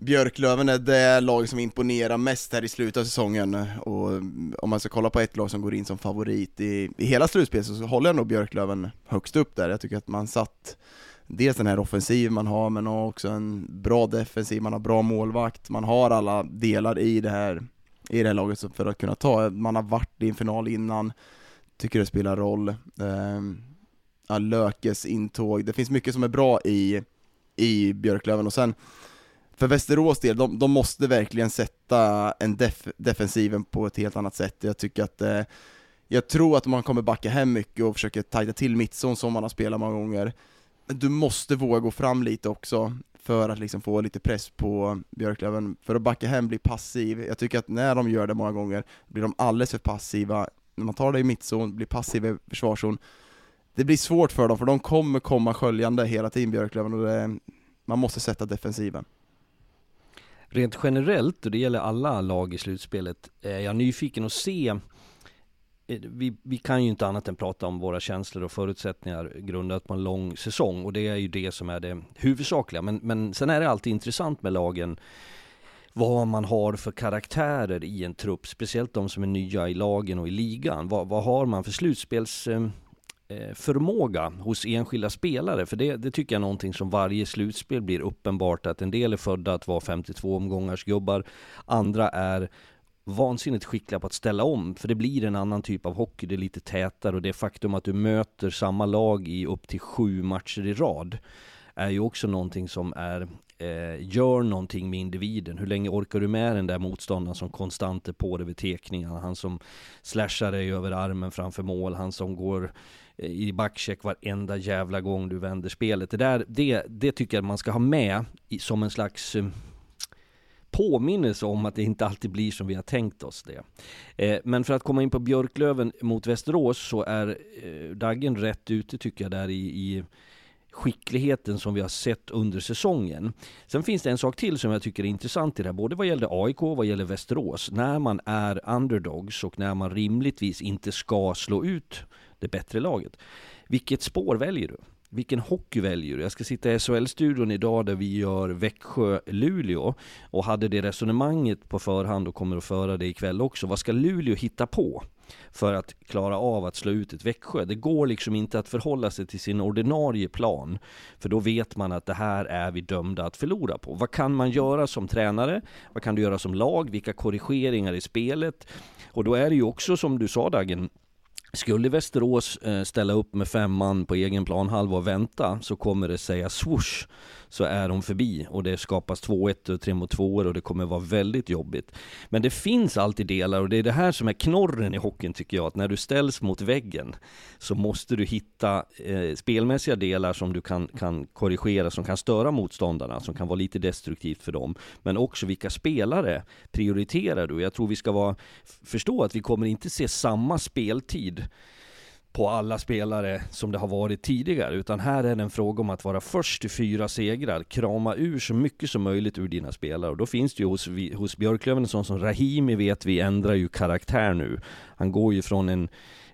Björklöven är det lag som imponerar mest här i slutet av säsongen. Och om man ska kolla på ett lag som går in som favorit i, i hela slutspelet så håller jag nog Björklöven högst upp där. Jag tycker att man satt dels den här offensiv man har men också en bra defensiv, man har bra målvakt, man har alla delar i det här, i det här laget för att kunna ta, man har varit i en final innan, tycker det spelar roll. Ehm, ja, Lökes intåg, det finns mycket som är bra i, i Björklöven. Och sen för Västerås del, de, de måste verkligen sätta en def, defensiven på ett helt annat sätt. Jag tycker att eh, jag tror att man kommer backa hem mycket och försöka tajta till mittzon som man har spelat många gånger. Men du måste våga gå fram lite också, för att liksom få lite press på Björklöven, för att backa hem, bli passiv. Jag tycker att när de gör det många gånger blir de alldeles för passiva. När man tar det i mittzon, blir passiv i försvarszon, det blir svårt för dem, för de kommer komma sköljande hela tiden Björklöven, och det, man måste sätta defensiven. Rent generellt, och det gäller alla lag i slutspelet, eh, är jag nyfiken att se eh, vi, vi, kan ju inte annat än prata om våra känslor och förutsättningar grundat på en lång säsong och det är ju det som är det huvudsakliga. Men, men sen är det alltid intressant med lagen vad man har för karaktärer i en trupp, speciellt de som är nya i lagen och i ligan. Vad, vad har man för slutspels Eh, Eh, förmåga hos enskilda spelare. För det, det, tycker jag är någonting som varje slutspel blir uppenbart att en del är födda att vara 52 omgångars gubbar. Andra är vansinnigt skickliga på att ställa om, för det blir en annan typ av hockey, det är lite tätare och det faktum att du möter samma lag i upp till sju matcher i rad är ju också någonting som är eh, gör någonting med individen. Hur länge orkar du med den där motståndaren som konstant är på dig vid tekningarna? Han som slashar dig över armen framför mål, han som går eh, i backcheck varenda jävla gång du vänder spelet. Det där, det, det tycker jag man ska ha med i, som en slags eh, påminnelse om att det inte alltid blir som vi har tänkt oss det. Eh, men för att komma in på Björklöven mot Västerås så är eh, Daggen rätt ute tycker jag där i, i skickligheten som vi har sett under säsongen. Sen finns det en sak till som jag tycker är intressant i det här, både vad gäller AIK och vad gäller Västerås. När man är underdogs och när man rimligtvis inte ska slå ut det bättre laget. Vilket spår väljer du? Vilken hockey väljer du? Jag ska sitta i SHL-studion idag där vi gör Växjö-Luleå och hade det resonemanget på förhand och kommer att föra det ikväll också. Vad ska Luleå hitta på för att klara av att slå ut ett Växjö? Det går liksom inte att förhålla sig till sin ordinarie plan, för då vet man att det här är vi dömda att förlora på. Vad kan man göra som tränare? Vad kan du göra som lag? Vilka korrigeringar i spelet? Och då är det ju också som du sa Dagen, skulle Västerås eh, ställa upp med fem man på egen planhalva och vänta så kommer det säga swoosh så är de förbi och det skapas 2-1 och 3 mot 2 och det kommer vara väldigt jobbigt. Men det finns alltid delar och det är det här som är knorren i hockeyn tycker jag, att när du ställs mot väggen så måste du hitta eh, spelmässiga delar som du kan, kan korrigera, som kan störa motståndarna, som kan vara lite destruktivt för dem. Men också vilka spelare prioriterar du? Jag tror vi ska vara, förstå att vi kommer inte se samma speltid på alla spelare som det har varit tidigare, utan här är det en fråga om att vara först till fyra segrar, krama ur så mycket som möjligt ur dina spelare. Och då finns det ju hos, hos Björklöven en sån som Rahimi vet vi ändrar ju karaktär nu. Han går ju från en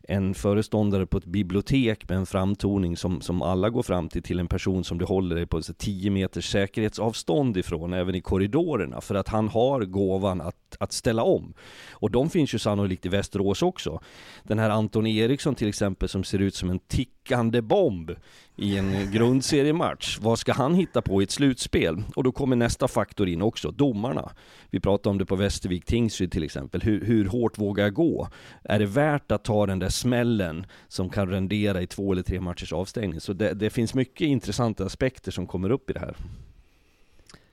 en föreståndare på ett bibliotek med en framtoning som, som alla går fram till, till en person som du håller dig på 10 meters säkerhetsavstånd ifrån, även i korridorerna, för att han har gåvan att, att ställa om. Och de finns ju sannolikt i Västerås också. Den här Anton Eriksson till exempel, som ser ut som en tick tickande bomb i en grundseriematch. Vad ska han hitta på i ett slutspel? Och då kommer nästa faktor in också, domarna. Vi pratade om det på Västervik Tingsryd till exempel. Hur, hur hårt vågar jag gå? Är det värt att ta den där smällen som kan rendera i två eller tre matchers avstängning? Så det, det finns mycket intressanta aspekter som kommer upp i det här.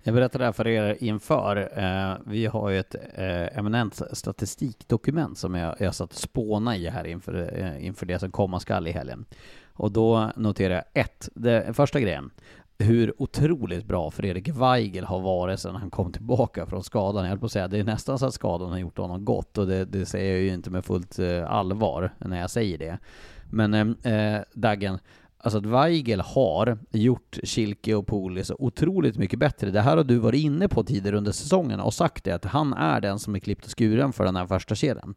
Jag berättar det här för er inför. Eh, vi har ju ett eh, eminent statistikdokument som jag, jag satt och spåna i här inför, eh, inför det som komma skall i helgen. Och då noterar jag ett, det, första grejen, hur otroligt bra Fredrik Weigel har varit sedan han kom tillbaka från skadan. Jag höll på att säga, det är nästan så att skadan har gjort honom gott och det, det säger jag ju inte med fullt eh, allvar när jag säger det. Men eh, eh Daggen, Alltså att Weigel har gjort Kilke och Poli så otroligt mycket bättre. Det här har du varit inne på tidigare under säsongen och sagt det, att han är den som är klippt och skuren för den här första kedjan.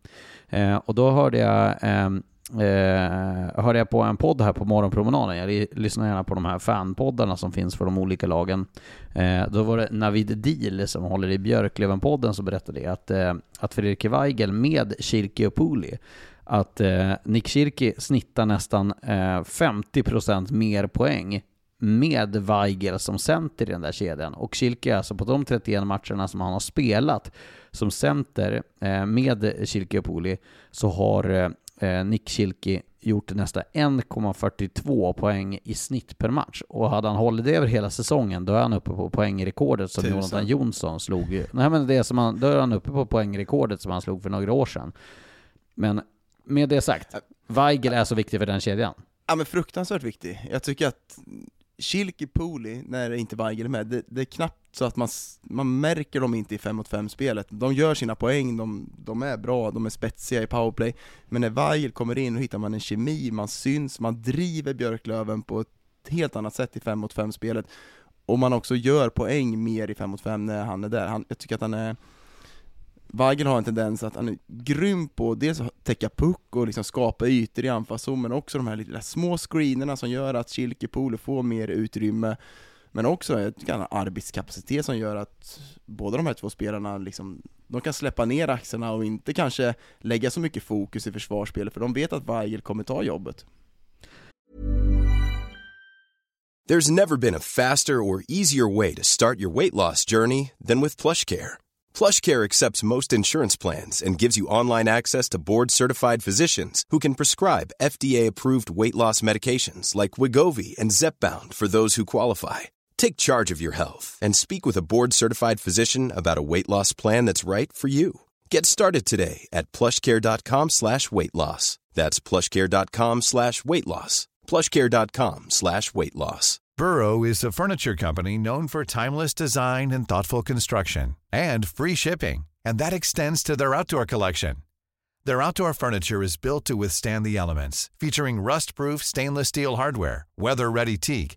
Eh, och då hörde jag eh, Eh, hörde jag på en podd här på morgonpromenaden, jag lyssnar gärna på de här fanpoddarna som finns för de olika lagen. Eh, då var det Navid Dil som håller i Björklöven-podden som berättade att, eh, att Fredrik Weigel med Kirki och Puli att eh, Nick Kirki snittar nästan eh, 50% mer poäng med Weigel som center i den där kedjan. Och Kilke, alltså på de 31 matcherna som han har spelat som center eh, med Kilke och Poli, så har eh, Nick Schilke gjort nästan 1,42 poäng i snitt per match. Och hade han hållit det över hela säsongen, då är han uppe på poängrekordet som Tusen. Jonathan Jonsson slog. Nej men det som han, då är han uppe på poängrekordet som han slog för några år sedan. Men med det sagt, Weigel är så viktig för den kedjan. Ja men fruktansvärt viktig. Jag tycker att Schilke Pooley, när inte Weigel är med, det, det, är knappt så att man, man märker dem inte i 5 mot 5 spelet. De gör sina poäng, de, de är bra, de är spetsiga i powerplay, men när Weigel kommer in, då hittar man en kemi, man syns, man driver Björklöven på ett helt annat sätt i 5 mot 5 spelet, och man också gör poäng mer i 5 mot 5 när han är där. Han, jag tycker att han är Weigel har en tendens att han är grym på dels att täcka puck och liksom skapa ytor i anfallszon, men också de här lilla små screenerna som gör att Schilke får mer utrymme, men också en arbetskapacitet som gör att båda de här två spelarna liksom, de kan släppa ner axlarna och inte kanske lägga så mycket fokus i försvarsspelet, för de vet att Weigel kommer ta jobbet. There's never been a faster or easier way to start your weight loss journey than with plush care. PlushCare accepts most insurance plans and gives you online access to board-certified physicians who can prescribe FDA-approved weight loss medications like Wigovi and Zepbound for those who qualify. Take charge of your health and speak with a board-certified physician about a weight loss plan that's right for you. Get started today at plushcare.com slash weight loss. That's plushcare.com slash weight loss. plushcare.com slash weight loss. Burrow is a furniture company known for timeless design and thoughtful construction and free shipping, and that extends to their outdoor collection. Their outdoor furniture is built to withstand the elements, featuring rust-proof stainless steel hardware, weather-ready teak,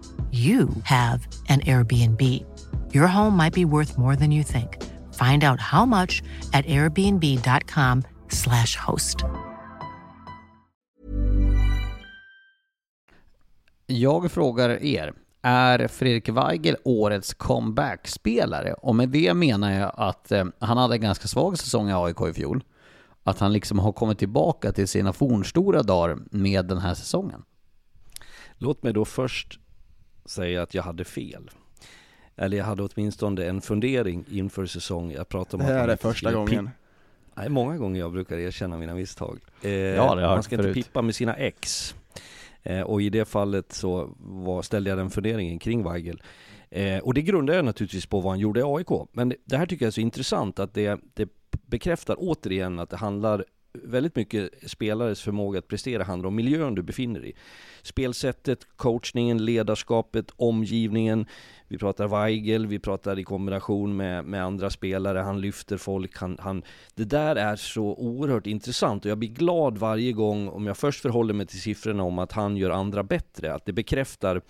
you have an Airbnb. Your home might be worth more than you think. Find out how much at airbnb.com slash host. Jag frågar er, är Fredrik Weigel årets comeback-spelare? Och med det menar jag att eh, han hade en ganska svag säsong i AIK i fjol. Att han liksom har kommit tillbaka till sina fornstora dagar med den här säsongen. Låt mig då först säga att jag hade fel. Eller jag hade åtminstone en fundering inför säsong. Jag pratade om det här är första gången. Nej, många gånger jag brukar erkänna mina misstag. Eh, ja, det har man ska förut. inte pippa med sina ex. Eh, och i det fallet så var, ställde jag den funderingen kring Weigel. Eh, och det grundar jag naturligtvis på vad han gjorde i AIK. Men det här tycker jag är så intressant att det, det bekräftar återigen att det handlar väldigt mycket spelares förmåga att prestera handlar om miljön du befinner dig i. Spelsättet, coachningen, ledarskapet, omgivningen, vi pratar Weigel, vi pratar i kombination med, med andra spelare, han lyfter folk, han, han, det där är så oerhört intressant och jag blir glad varje gång om jag först förhåller mig till siffrorna om att han gör andra bättre, att det bekräftar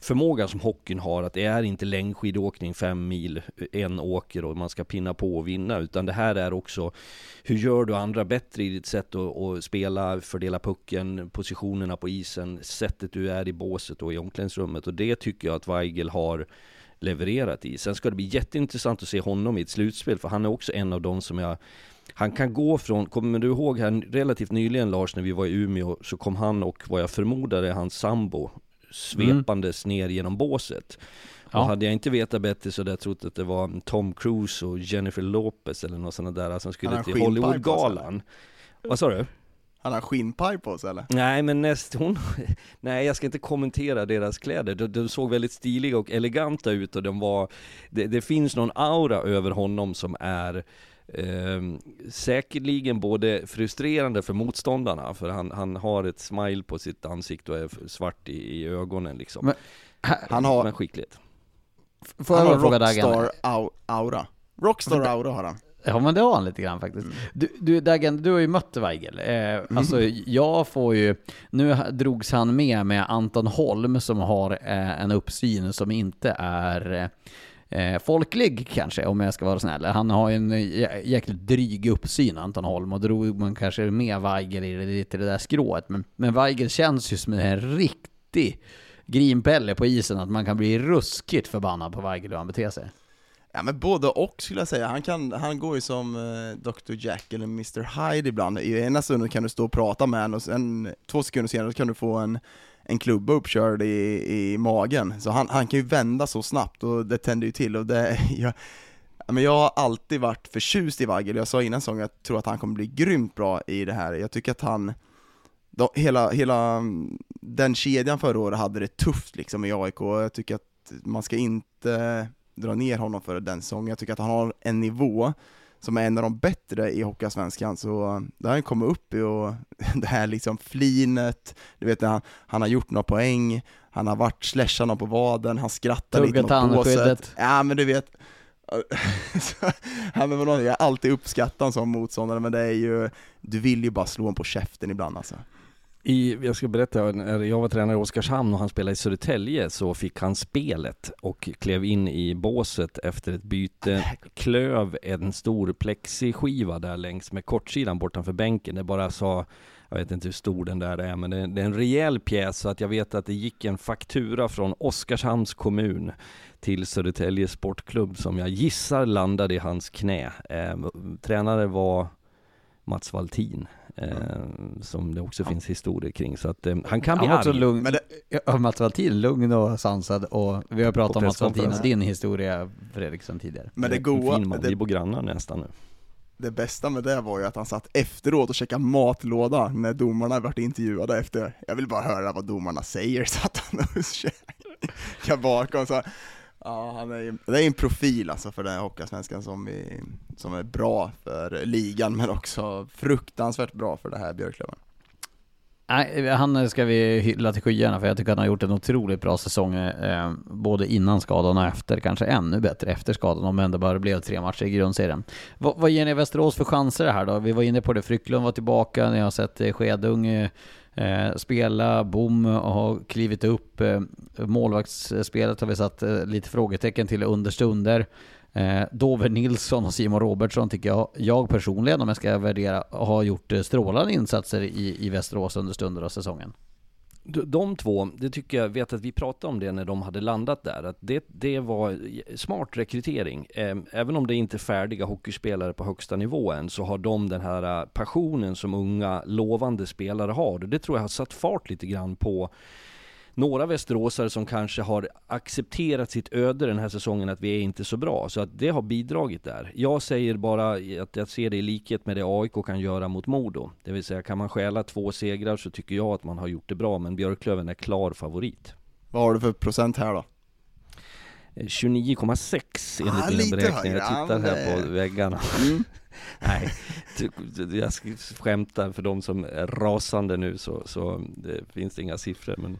förmågan som hockeyn har, att det är inte längdskidåkning fem mil, en åker och man ska pinna på och vinna, utan det här är också hur gör du andra bättre i ditt sätt att, att spela, fördela pucken, positionerna på isen, sättet du är i båset och i omklädningsrummet och det tycker jag att Weigel har levererat i. Sen ska det bli jätteintressant att se honom i ett slutspel, för han är också en av de som jag han kan gå från, kommer du ihåg här relativt nyligen Lars, när vi var i Umeå, så kom han och vad jag förmodar är hans sambo svepandes mm. ner genom båset. Ja. Och hade jag inte vetat bättre så hade jag trott att det var Tom Cruise och Jennifer Lopez eller något sånt där som skulle till Hollywoodgalan. Vad sa du? Han har skinnpaj på sig eller? Nej men näst, hon, nej jag ska inte kommentera deras kläder, de, de såg väldigt stiliga och eleganta ut och de var, det, det finns någon aura över honom som är eh, säkerligen både frustrerande för motståndarna, för han, han har ett smile på sitt ansikte och är svart i, i ögonen liksom. Men, han har, men skickligt. Får jag han har rockstar aura. Rockstar aura har han. Ja men det har han lite grann faktiskt. Mm. Du, du Dagen, du har ju mött Weigel. Eh, mm. Alltså jag får ju, nu drogs han med med Anton Holm som har eh, en uppsyn som inte är eh, folklig kanske, om jag ska vara snäll. Han har ju en jäkligt dryg uppsyn, Anton Holm, och drog man kanske med Weigel i det, i det där skrået. Men, men Weigel känns ju som en riktig grinpelle på isen att man kan bli ruskigt förbannad på Weigel hur han beter sig. Ja men både och skulle jag säga, han, kan, han går ju som eh, Dr Jack eller Mr Hyde ibland, i ena stunden kan du stå och prata med honom och sen två sekunder senare kan du få en, en klubba uppkörd i, i magen, så han, han kan ju vända så snabbt och det tänder ju till och det, jag, men jag har alltid varit förtjust i Vagel, jag sa innan säsongen att jag tror att han kommer bli grymt bra i det här, jag tycker att han de, hela, hela mm, den kedjan förra året hade det tufft liksom i AIK, och jag tycker att man ska inte dra ner honom för den säsongen. Jag tycker att han har en nivå som är en av de bättre i Hockeyallsvenskan, så det har han kommit upp i och det här liksom flinet, du vet han, han har gjort några poäng, han har varit slashat någon på vaden, han skrattar lite mot båset. Ja men du vet, ja, men jag har alltid uppskattat en sån motståndare, men det är ju, du vill ju bara slå honom på käften ibland alltså. I, jag ska berätta, när jag var tränare i Oskarshamn och han spelade i Södertälje så fick han spelet och klev in i båset efter ett byte, klöv en stor plexiskiva där längs med kortsidan bortanför bänken. Det bara sa, jag vet inte hur stor den där är, men det, det är en rejäl pjäs så att jag vet att det gick en faktura från Oskarshamns kommun till Södertälje Sportklubb som jag gissar landade i hans knä. Eh, tränare var Mats Valtin. Eh, som det också ja. finns historier kring. Så att eh, han kan bli han arg. Lugn, men det, ja, Mats Valtin, lugn och sansad och vi har pratat om Mats Valtin och din historia Fredriksson tidigare. Men det goa, fin man, det, vi bor grannar nästan nu. Det bästa med det var ju att han satt efteråt och käkade matlåda när domarna vart intervjuade efter. Jag vill bara höra vad domarna säger, satt han och käkade bakom så Ja, han är, det är en profil alltså för den här Hockeyallsvenskan som, som är bra för ligan, men också fruktansvärt bra för det här Björklöven. Nej, han ska vi hylla till skyarna för jag tycker att han har gjort en otroligt bra säsong, eh, både innan skadan och efter, kanske ännu bättre efter skadan, om det ändå bara blev tre matcher i grundserien. Vad ger ni Västerås för chanser här då? Vi var inne på det, Frycklund var tillbaka, ni har sett eh, Skedung eh, eh, spela. Bom har klivit upp. Eh, målvaktsspelet har vi satt eh, lite frågetecken till under stunder. Eh, Dover Nilsson och Simon Robertsson tycker jag, jag personligen om jag ska värdera, har gjort eh, strålande insatser i, i Västerås under stunder av säsongen. De två, det tycker jag, vet att vi pratade om det när de hade landat där, att det, det var smart rekrytering. Ehm, även om det inte är färdiga hockeyspelare på högsta nivå än, så har de den här äh, passionen som unga lovande spelare har. Det tror jag har satt fart lite grann på några västeråsare som kanske har accepterat sitt öde den här säsongen att vi är inte så bra. Så att det har bidragit där. Jag säger bara att jag ser det i likhet med det AIK kan göra mot Modo. Det vill säga kan man stjäla två segrar så tycker jag att man har gjort det bra. Men Björklöven är klar favorit. Vad har du för procent här då? 29,6 enligt ah, mina beräkningar. Jag tittar här på väggarna. Mm. Nej, jag skämtar för de som är rasande nu så, så det finns det inga siffror men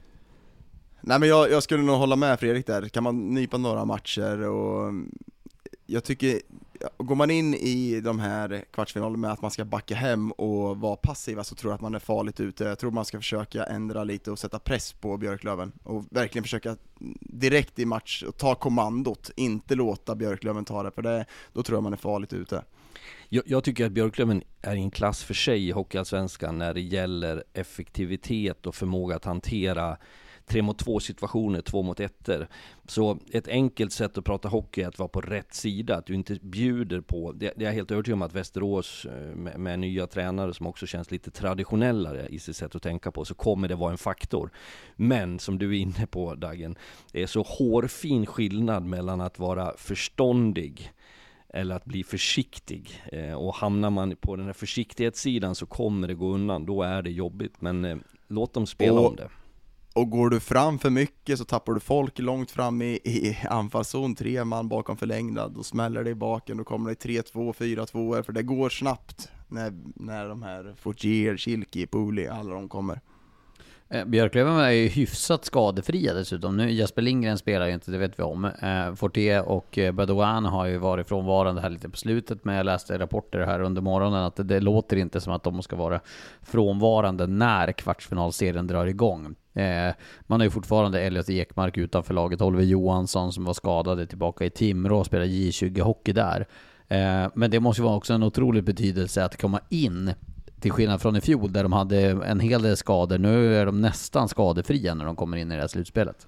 Nej men jag, jag, skulle nog hålla med Fredrik där, kan man nypa några matcher och jag tycker, går man in i de här kvartsfinalerna med att man ska backa hem och vara passiva så tror jag att man är farligt ute. Jag tror man ska försöka ändra lite och sätta press på Björklöven och verkligen försöka direkt i match och ta kommandot, inte låta Björklöven ta det, för det, då tror jag man är farligt ute. Jag, jag, tycker att Björklöven är i en klass för sig i Hockeyallsvenskan när det gäller effektivitet och förmåga att hantera tre mot två situationer, två mot ettor. Så ett enkelt sätt att prata hockey är att vara på rätt sida, att du inte bjuder på, det, det är jag helt övertygad om att Västerås eh, med, med, nya tränare som också känns lite traditionellare i sitt sätt att tänka på, så kommer det vara en faktor. Men som du är inne på Dagen, det är så hårfin skillnad mellan att vara förståndig eller att bli försiktig. Eh, och hamnar man på den här försiktighetssidan så kommer det gå undan, då är det jobbigt. Men eh, låt dem spela och, om det. Och går du fram för mycket så tappar du folk långt fram i, i anfallszon, tre man bakom förlängda, då smäller det i baken, då kommer det 3-2, 4-2, för det går snabbt när, när de här Fortier, Kilki, Puli, alla de kommer. Eh, Björklöven är ju hyfsat skadefria dessutom. Nu Jesper Lindgren spelar ju inte, det vet vi om. Eh, och eh, Badouan Badouin har ju varit frånvarande här lite på slutet, men jag läste rapporter här under morgonen att det, det låter inte som att de ska vara frånvarande när kvartsfinalserien drar igång. Eh, man har ju fortfarande Elliot Ekmark utanför laget, Oliver Johansson som var skadad tillbaka i Timrå och spelar J20 hockey där. Eh, men det måste ju vara också en otrolig betydelse att komma in till skillnad från i fjol där de hade en hel del skador. Nu är de nästan skadefria när de kommer in i det här slutspelet.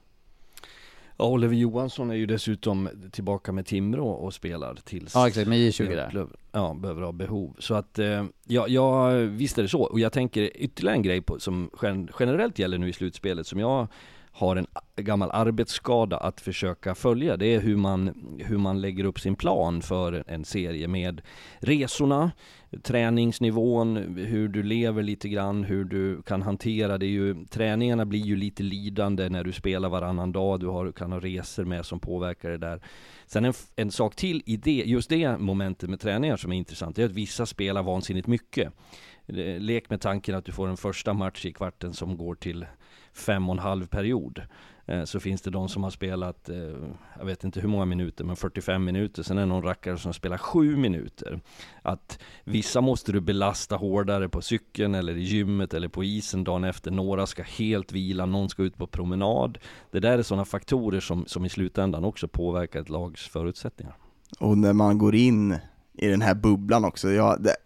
Ja, Oliver Johansson är ju dessutom tillbaka med Timrå och spelar tills Ja exakt, med J20 där. Ja, behöver ha behov. Så att, eh, ja, ja, visst är det så. Och jag tänker ytterligare en grej på, som gen generellt gäller nu i slutspelet, som jag har en gammal arbetsskada att försöka följa. Det är hur man, hur man lägger upp sin plan för en serie med resorna, träningsnivån, hur du lever lite grann, hur du kan hantera det. Är ju, träningarna blir ju lite lidande när du spelar varannan dag, du har, kan ha resor med som påverkar det där. Sen en, en sak till i det, just det momentet med träningar som är intressant, det är att vissa spelar vansinnigt mycket. Eh, lek med tanken att du får en första match i kvarten som går till fem och en halv period. Eh, så finns det de som har spelat, eh, jag vet inte hur många minuter, men 45 minuter. Sen är det någon rackare som spelar 7 minuter. Att vissa måste du belasta hårdare på cykeln eller i gymmet eller på isen dagen efter. Några ska helt vila, någon ska ut på promenad. Det där är sådana faktorer som, som i slutändan också påverkar ett lags förutsättningar. Och när man går in i den här bubblan också, ja, det,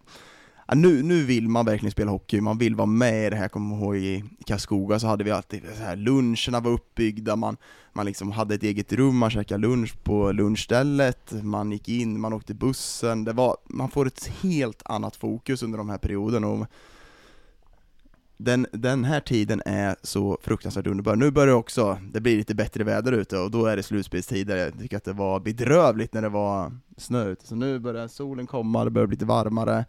ja, nu, nu vill man verkligen spela hockey, man vill vara med i det här, jag kommer ihåg i Karlskoga så hade vi alltid så här, luncherna var uppbyggda, man, man liksom hade ett eget rum, man käkade lunch på lunchstället, man gick in, man åkte bussen, det var, man får ett helt annat fokus under de här perioderna. Och den, den här tiden är så fruktansvärt underbar. Nu börjar det också, det blir lite bättre väder ute och då är det slutspelstider. Jag tycker att det var bedrövligt när det var snö ute, så nu börjar solen komma, det börjar bli lite varmare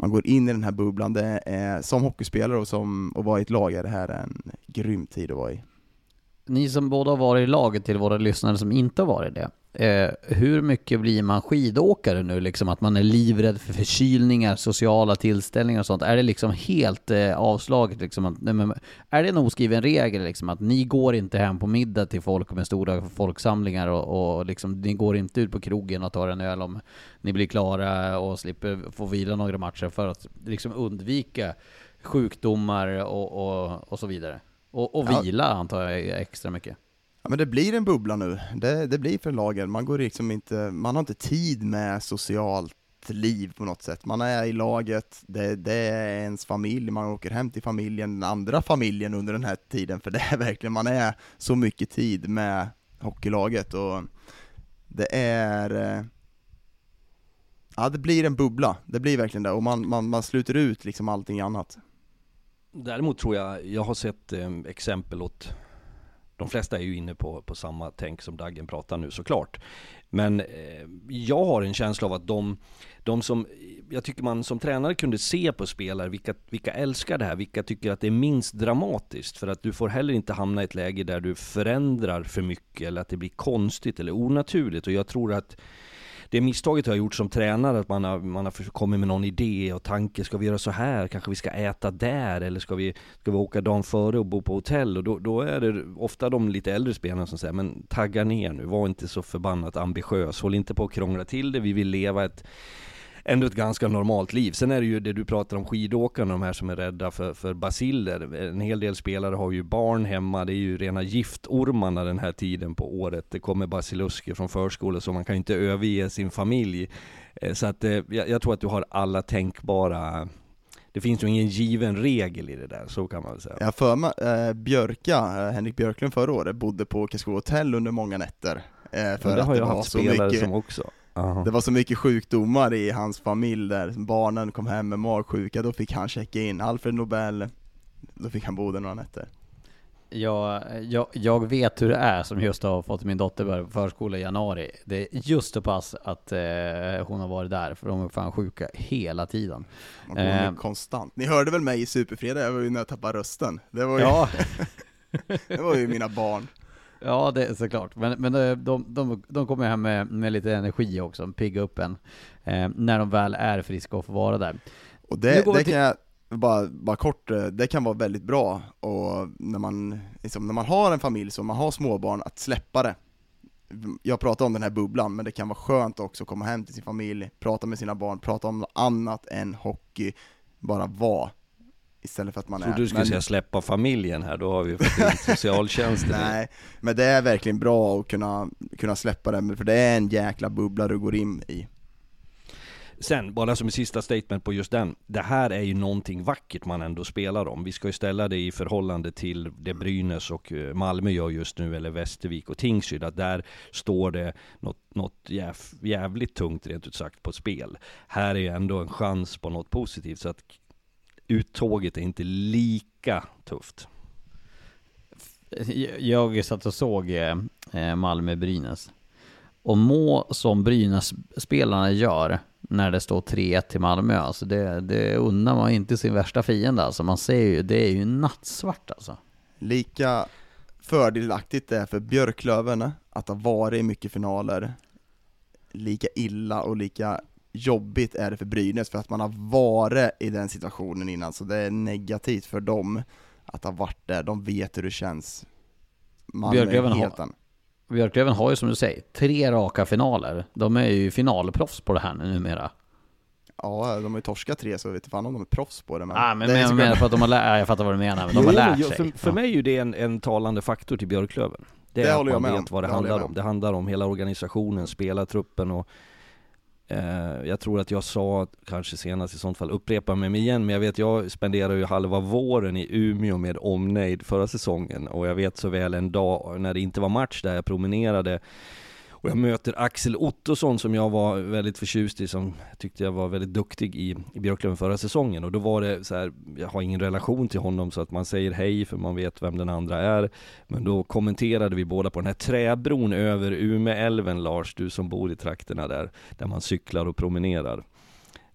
man går in i den här bubblan, det är, som hockeyspelare och som att vara i ett lag är det här en grym tid att vara i. Ni som båda har varit i laget till våra lyssnare som inte har varit det. Eh, hur mycket blir man skidåkare nu liksom? Att man är livrädd för förkylningar, sociala tillställningar och sånt. Är det liksom helt eh, avslaget liksom? Att, nej, men, är det en oskriven regel liksom? Att ni går inte hem på middag till folk med stora folksamlingar och, och liksom, ni går inte ut på krogen och tar en öl om ni blir klara och slipper få vila några matcher för att liksom undvika sjukdomar och, och, och så vidare. Och, och vila ja. antar jag extra mycket. Ja men det blir en bubbla nu, det, det blir för lagen, man går liksom inte, man har inte tid med socialt liv på något sätt. Man är i laget, det, det, är ens familj, man åker hem till familjen, den andra familjen under den här tiden, för det är verkligen, man är så mycket tid med hockeylaget och det är eh, Ja det blir en bubbla, det blir verkligen det, och man, man, man sluter ut liksom allting annat. Däremot tror jag, jag har sett eh, exempel åt de flesta är ju inne på, på samma tänk som Daggen pratar nu såklart. Men eh, jag har en känsla av att de, de som, jag tycker man som tränare kunde se på spelare, vilka, vilka älskar det här, vilka tycker att det är minst dramatiskt. För att du får heller inte hamna i ett läge där du förändrar för mycket eller att det blir konstigt eller onaturligt. Och jag tror att det misstaget jag har gjort som tränare, att man har, man har kommit med någon idé och tanke, ska vi göra så här? Kanske vi ska äta där? Eller ska vi, ska vi åka dagen före och bo på hotell? Och då, då är det ofta de lite äldre spelarna som säger, men tagga ner nu, var inte så förbannat ambitiös, håll inte på att krångla till det, vi vill leva ett ändå ett ganska normalt liv. Sen är det ju det du pratar om skidåkarna, de här som är rädda för, för basiller. En hel del spelare har ju barn hemma, det är ju rena giftormarna den här tiden på året. Det kommer basilusker från förskolan så man kan ju inte överge sin familj. Eh, så att eh, jag, jag tror att du har alla tänkbara det finns ju ingen given regel i det där, så kan man väl säga. Jag för mig, eh, Björka, eh, Henrik Björklund förra året, bodde på Karlskoga hotell under många nätter. Eh, för det har jag haft spelare mycket, som också. Aha. Det var så mycket sjukdomar i hans familj där, barnen kom hem med magsjuka, då fick han checka in. Alfred Nobel, då fick han bo där några nätter. Jag, jag, jag, vet hur det är som just har fått min dotter börja på förskola i januari. Det är just så pass att eh, hon har varit där, för de är fan sjuka hela tiden. Man går eh, konstant. Ni hörde väl mig i Superfredag, jag var ju när jag tappade rösten. Det var ju, ja. det var ju mina barn. Ja, det är såklart. Men, men eh, de, de, de kommer hem med, med lite energi också, pigga upp en, eh, när de väl är friska och får vara där. Och det, det kan jag, bara, bara kort, eh, det kan vara väldigt bra, och när man, liksom, när man har en familj, så man har småbarn, att släppa det. Jag pratar om den här bubblan, men det kan vara skönt också att komma hem till sin familj, prata med sina barn, prata om något annat än hockey, bara vara istället för att man är... du skulle men... säga släppa familjen här, då har vi fått in socialtjänsten Nej, men det är verkligen bra att kunna, kunna släppa det, för det är en jäkla bubbla du går in i. Sen, bara som en sista statement på just den. Det här är ju någonting vackert man ändå spelar om. Vi ska ju ställa det i förhållande till det Brynäs och eh, Malmö gör just nu, eller Västervik och Tingsryd. Att där står det något, något jäv, jävligt tungt rent ut sagt på spel. Här är ju ändå en chans på något positivt. Så att uttåget är inte lika tufft. Jag satt och såg eh, Malmö-Brynäs. Och må som Brynäs-spelarna gör när det står 3-1 till Malmö, alltså det, det undrar man inte sin värsta fiende alltså. Man ser ju, det är ju nattsvart alltså. Lika fördelaktigt det är för Björklöven att ha varit i mycket finaler, lika illa och lika jobbigt är det för Brynäs för att man har varit i den situationen innan, så det är negativt för dem att ha varit där, de vet hur det känns. Björklöven har, Björklöven har ju som du säger, tre raka finaler. De är ju finalproffs på det här numera. Ja, de har ju torskat tre så jag vet inte fan om de är proffs på det men... Ah, men det jag menar för att de har lärt, jag fattar vad du menar, men de har lärt sig. För, för mig är ju det en, en talande faktor till Björklöven. Det, det är att man vet vad det, det handlar om. Det handlar om hela organisationen, spelartruppen och Eh, jag tror att jag sa, kanske senast i sånt fall, upprepa mig igen, men jag vet jag spenderade ju halva våren i Umeå med omnejd förra säsongen och jag vet så väl en dag när det inte var match där jag promenerade och jag möter Axel Ottosson som jag var väldigt förtjust i, som tyckte jag var väldigt duktig i, i Björklöven förra säsongen. Och då var det så här, jag har ingen relation till honom så att man säger hej för man vet vem den andra är. Men då kommenterade vi båda på den här träbron över Umeälven, Lars, du som bor i trakterna där, där man cyklar och promenerar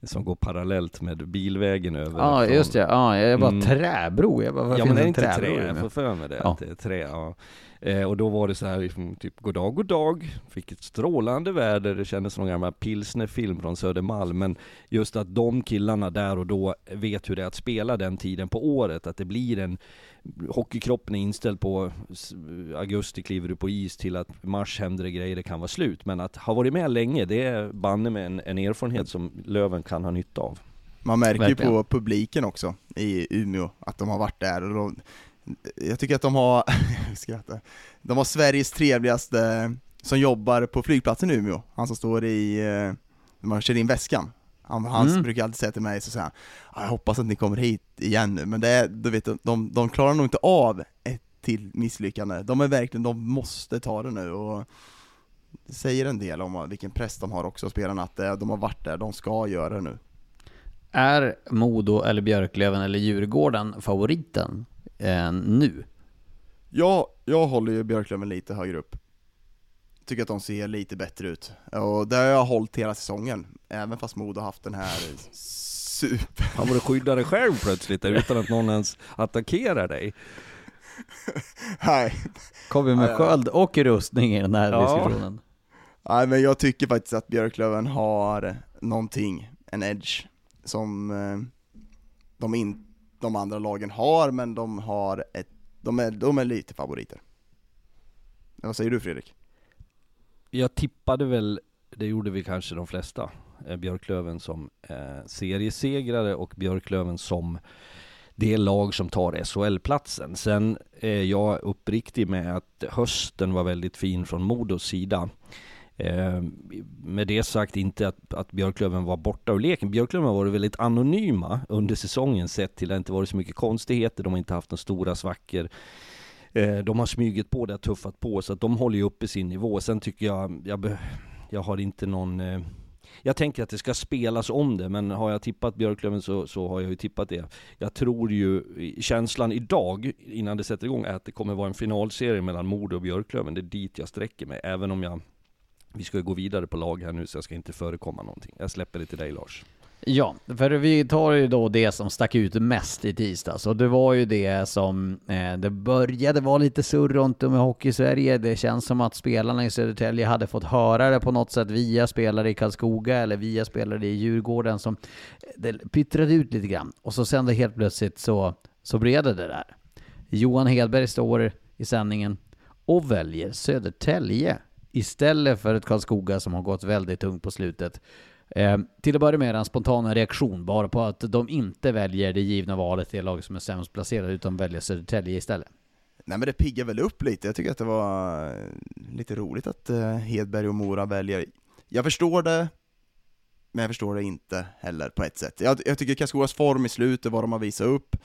som går parallellt med bilvägen över. Ja, just det. Ja, jag bara mm. träbro. Jag bara, ja, men det är inte trä, jag får för mig det. Ja. Att det är trä, ja. Eh, och då var det så här, liksom, typ god dag, god dag. Fick ett strålande väder, det kändes som en gammal pilsnerfilm från Södermalm. Men just att de killarna där och då vet hur det är att spela den tiden på året. Att det blir en, hockeykroppen är inställd på augusti kliver du på is till att mars händer det grejer, det kan vara slut. Men att ha varit med länge, det är banne med en, en erfarenhet som Löven kan ha nytta av. Man märker ju på publiken också i Umeå, att de har varit där och de, jag tycker att de har, skrattar, de har Sveriges trevligaste som jobbar på flygplatsen i Umeå, han som står i, när man kör in väskan. Han, han mm. brukar alltid säga till mig så säger han, jag hoppas att ni kommer hit igen nu, men det är, du vet, de, de klarar nog inte av ett till misslyckande. De är verkligen, de måste ta det nu och det säger en del om vilken press de har också, spelarna, att de har varit där, de ska göra det nu. Är Modo eller Björklöven eller Djurgården favoriten eh, nu? Ja, jag håller ju Björklöven lite högre upp. Tycker att de ser lite bättre ut. Och det har jag hållit hela säsongen, även fast Modo haft den här super... Han borde skydda dig själv plötsligt utan att någon ens attackerar dig. Nej. Kommer med sköld och rustning i den här ja. diskussionen. Nej men jag tycker faktiskt att Björklöven har någonting, en edge, som eh, de inte de andra lagen har, men de har ett, de är, de är lite favoriter. Vad säger du Fredrik? Jag tippade väl, det gjorde vi kanske de flesta, eh, Björklöven som eh, seriesegrare och Björklöven som det lag som tar SHL-platsen. Sen är jag uppriktig med att hösten var väldigt fin från Modos sida. Eh, med det sagt inte att, att Björklöven var borta ur leken. Björklöven har varit väldigt anonyma under säsongen sett till att det inte varit så mycket konstigheter. De har inte haft några stora svackor. Eh, de har smugit på det, tuffat på, så att de håller ju uppe sin nivå. Sen tycker jag, jag, jag har inte någon eh, jag tänker att det ska spelas om det, men har jag tippat Björklöven så, så har jag ju tippat det. Jag tror ju, känslan idag, innan det sätter igång, är att det kommer vara en finalserie mellan Modo och Björklöven. Det är dit jag sträcker mig, även om jag vi ska ju gå vidare på lag här nu så jag ska inte förekomma någonting. Jag släpper det till dig Lars. Ja, för vi tar ju då det som stack ut mest i tisdags och det var ju det som eh, det började vara lite surr runt om i Hockey-Sverige. Det känns som att spelarna i Södertälje hade fått höra det på något sätt via spelare i Karlskoga eller via spelare i Djurgården som eh, det pyttrade ut lite grann. Och så sen då helt plötsligt så, så blev det det där. Johan Hedberg står i sändningen och väljer Södertälje istället för ett Karlskoga som har gått väldigt tungt på slutet. Eh, till att börja med en spontana reaktion bara på att de inte väljer det givna valet, det lag som är sämst placerade, utan väljer Södertälje istället. Nej men det piggar väl upp lite, jag tycker att det var eh, lite roligt att eh, Hedberg och Mora väljer. Jag förstår det, men jag förstår det inte heller på ett sätt. Jag, jag tycker Karlskogas form i slutet, vad de har visat upp,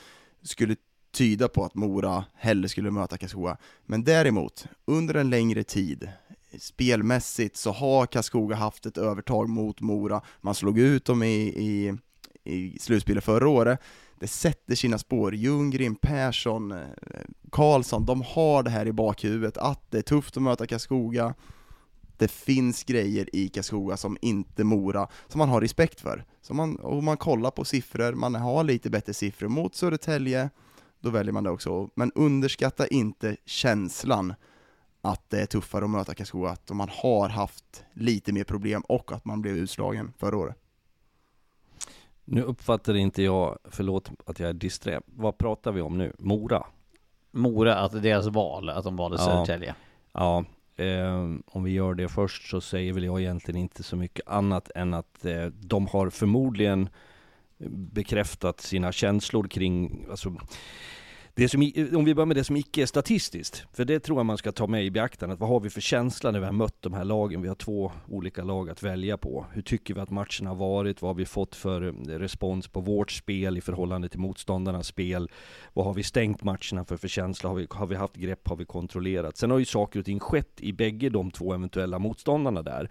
skulle tyda på att Mora hellre skulle möta Karlskoga. Men däremot, under en längre tid, spelmässigt så har Karlskoga haft ett övertag mot Mora. Man slog ut dem i, i, i slutspelet förra året. Det sätter sina spår. Ljunggren, Persson, eh, Karlsson, de har det här i bakhuvudet, att det är tufft att möta Karlskoga. Det finns grejer i Karlskoga som inte Mora, som man har respekt för. Så man, och man kollar på siffror, man har lite bättre siffror mot Södertälje, då väljer man det också. Men underskatta inte känslan att det är tuffare att möta Karlskoga, att man har haft lite mer problem och att man blev utslagen förra året. Nu uppfattar inte jag, förlåt att jag är disträ, vad pratar vi om nu? Mora? Mora, att deras val, att de valde Ja. Södertälje. Ja, eh, om vi gör det först så säger väl jag egentligen inte så mycket annat än att eh, de har förmodligen bekräftat sina känslor kring, alltså det som, om vi börjar med det som icke är statistiskt, för det tror jag man ska ta med i beaktande. Vad har vi för känsla när vi har mött de här lagen? Vi har två olika lag att välja på. Hur tycker vi att matchen har varit? Vad har vi fått för eh, respons på vårt spel i förhållande till motståndarnas spel? Vad har vi stängt matcherna för för känsla? Har vi, har vi haft grepp? Har vi kontrollerat? Sen har ju saker och ting skett i bägge de två eventuella motståndarna där.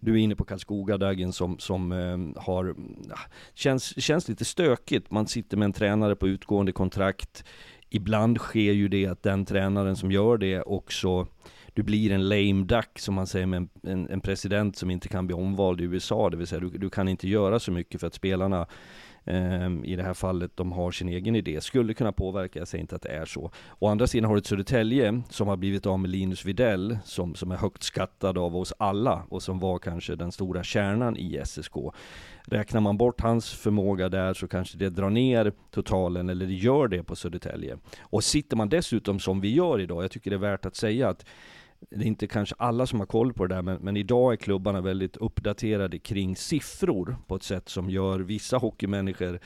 Du är inne på Karlskoga Dagen som, som eh, har, ah, känns, känns lite stökigt. Man sitter med en tränare på utgående kontrakt. Ibland sker ju det att den tränaren som gör det också du blir en lame duck som man säger med en, en, en president som inte kan bli omvald i USA. Det vill säga du, du kan inte göra så mycket för att spelarna Ehm, i det här fallet, de har sin egen idé. Skulle kunna påverka, jag säger inte att det är så. Å andra sidan har du ett Södertälje som har blivit av med Linus Videll som, som är högt skattad av oss alla och som var kanske den stora kärnan i SSK. Räknar man bort hans förmåga där så kanske det drar ner totalen, eller det gör det på Södertälje. Och sitter man dessutom som vi gör idag, jag tycker det är värt att säga att det är inte kanske alla som har koll på det där, men, men idag är klubbarna väldigt uppdaterade kring siffror på ett sätt som gör vissa hockeymänniskor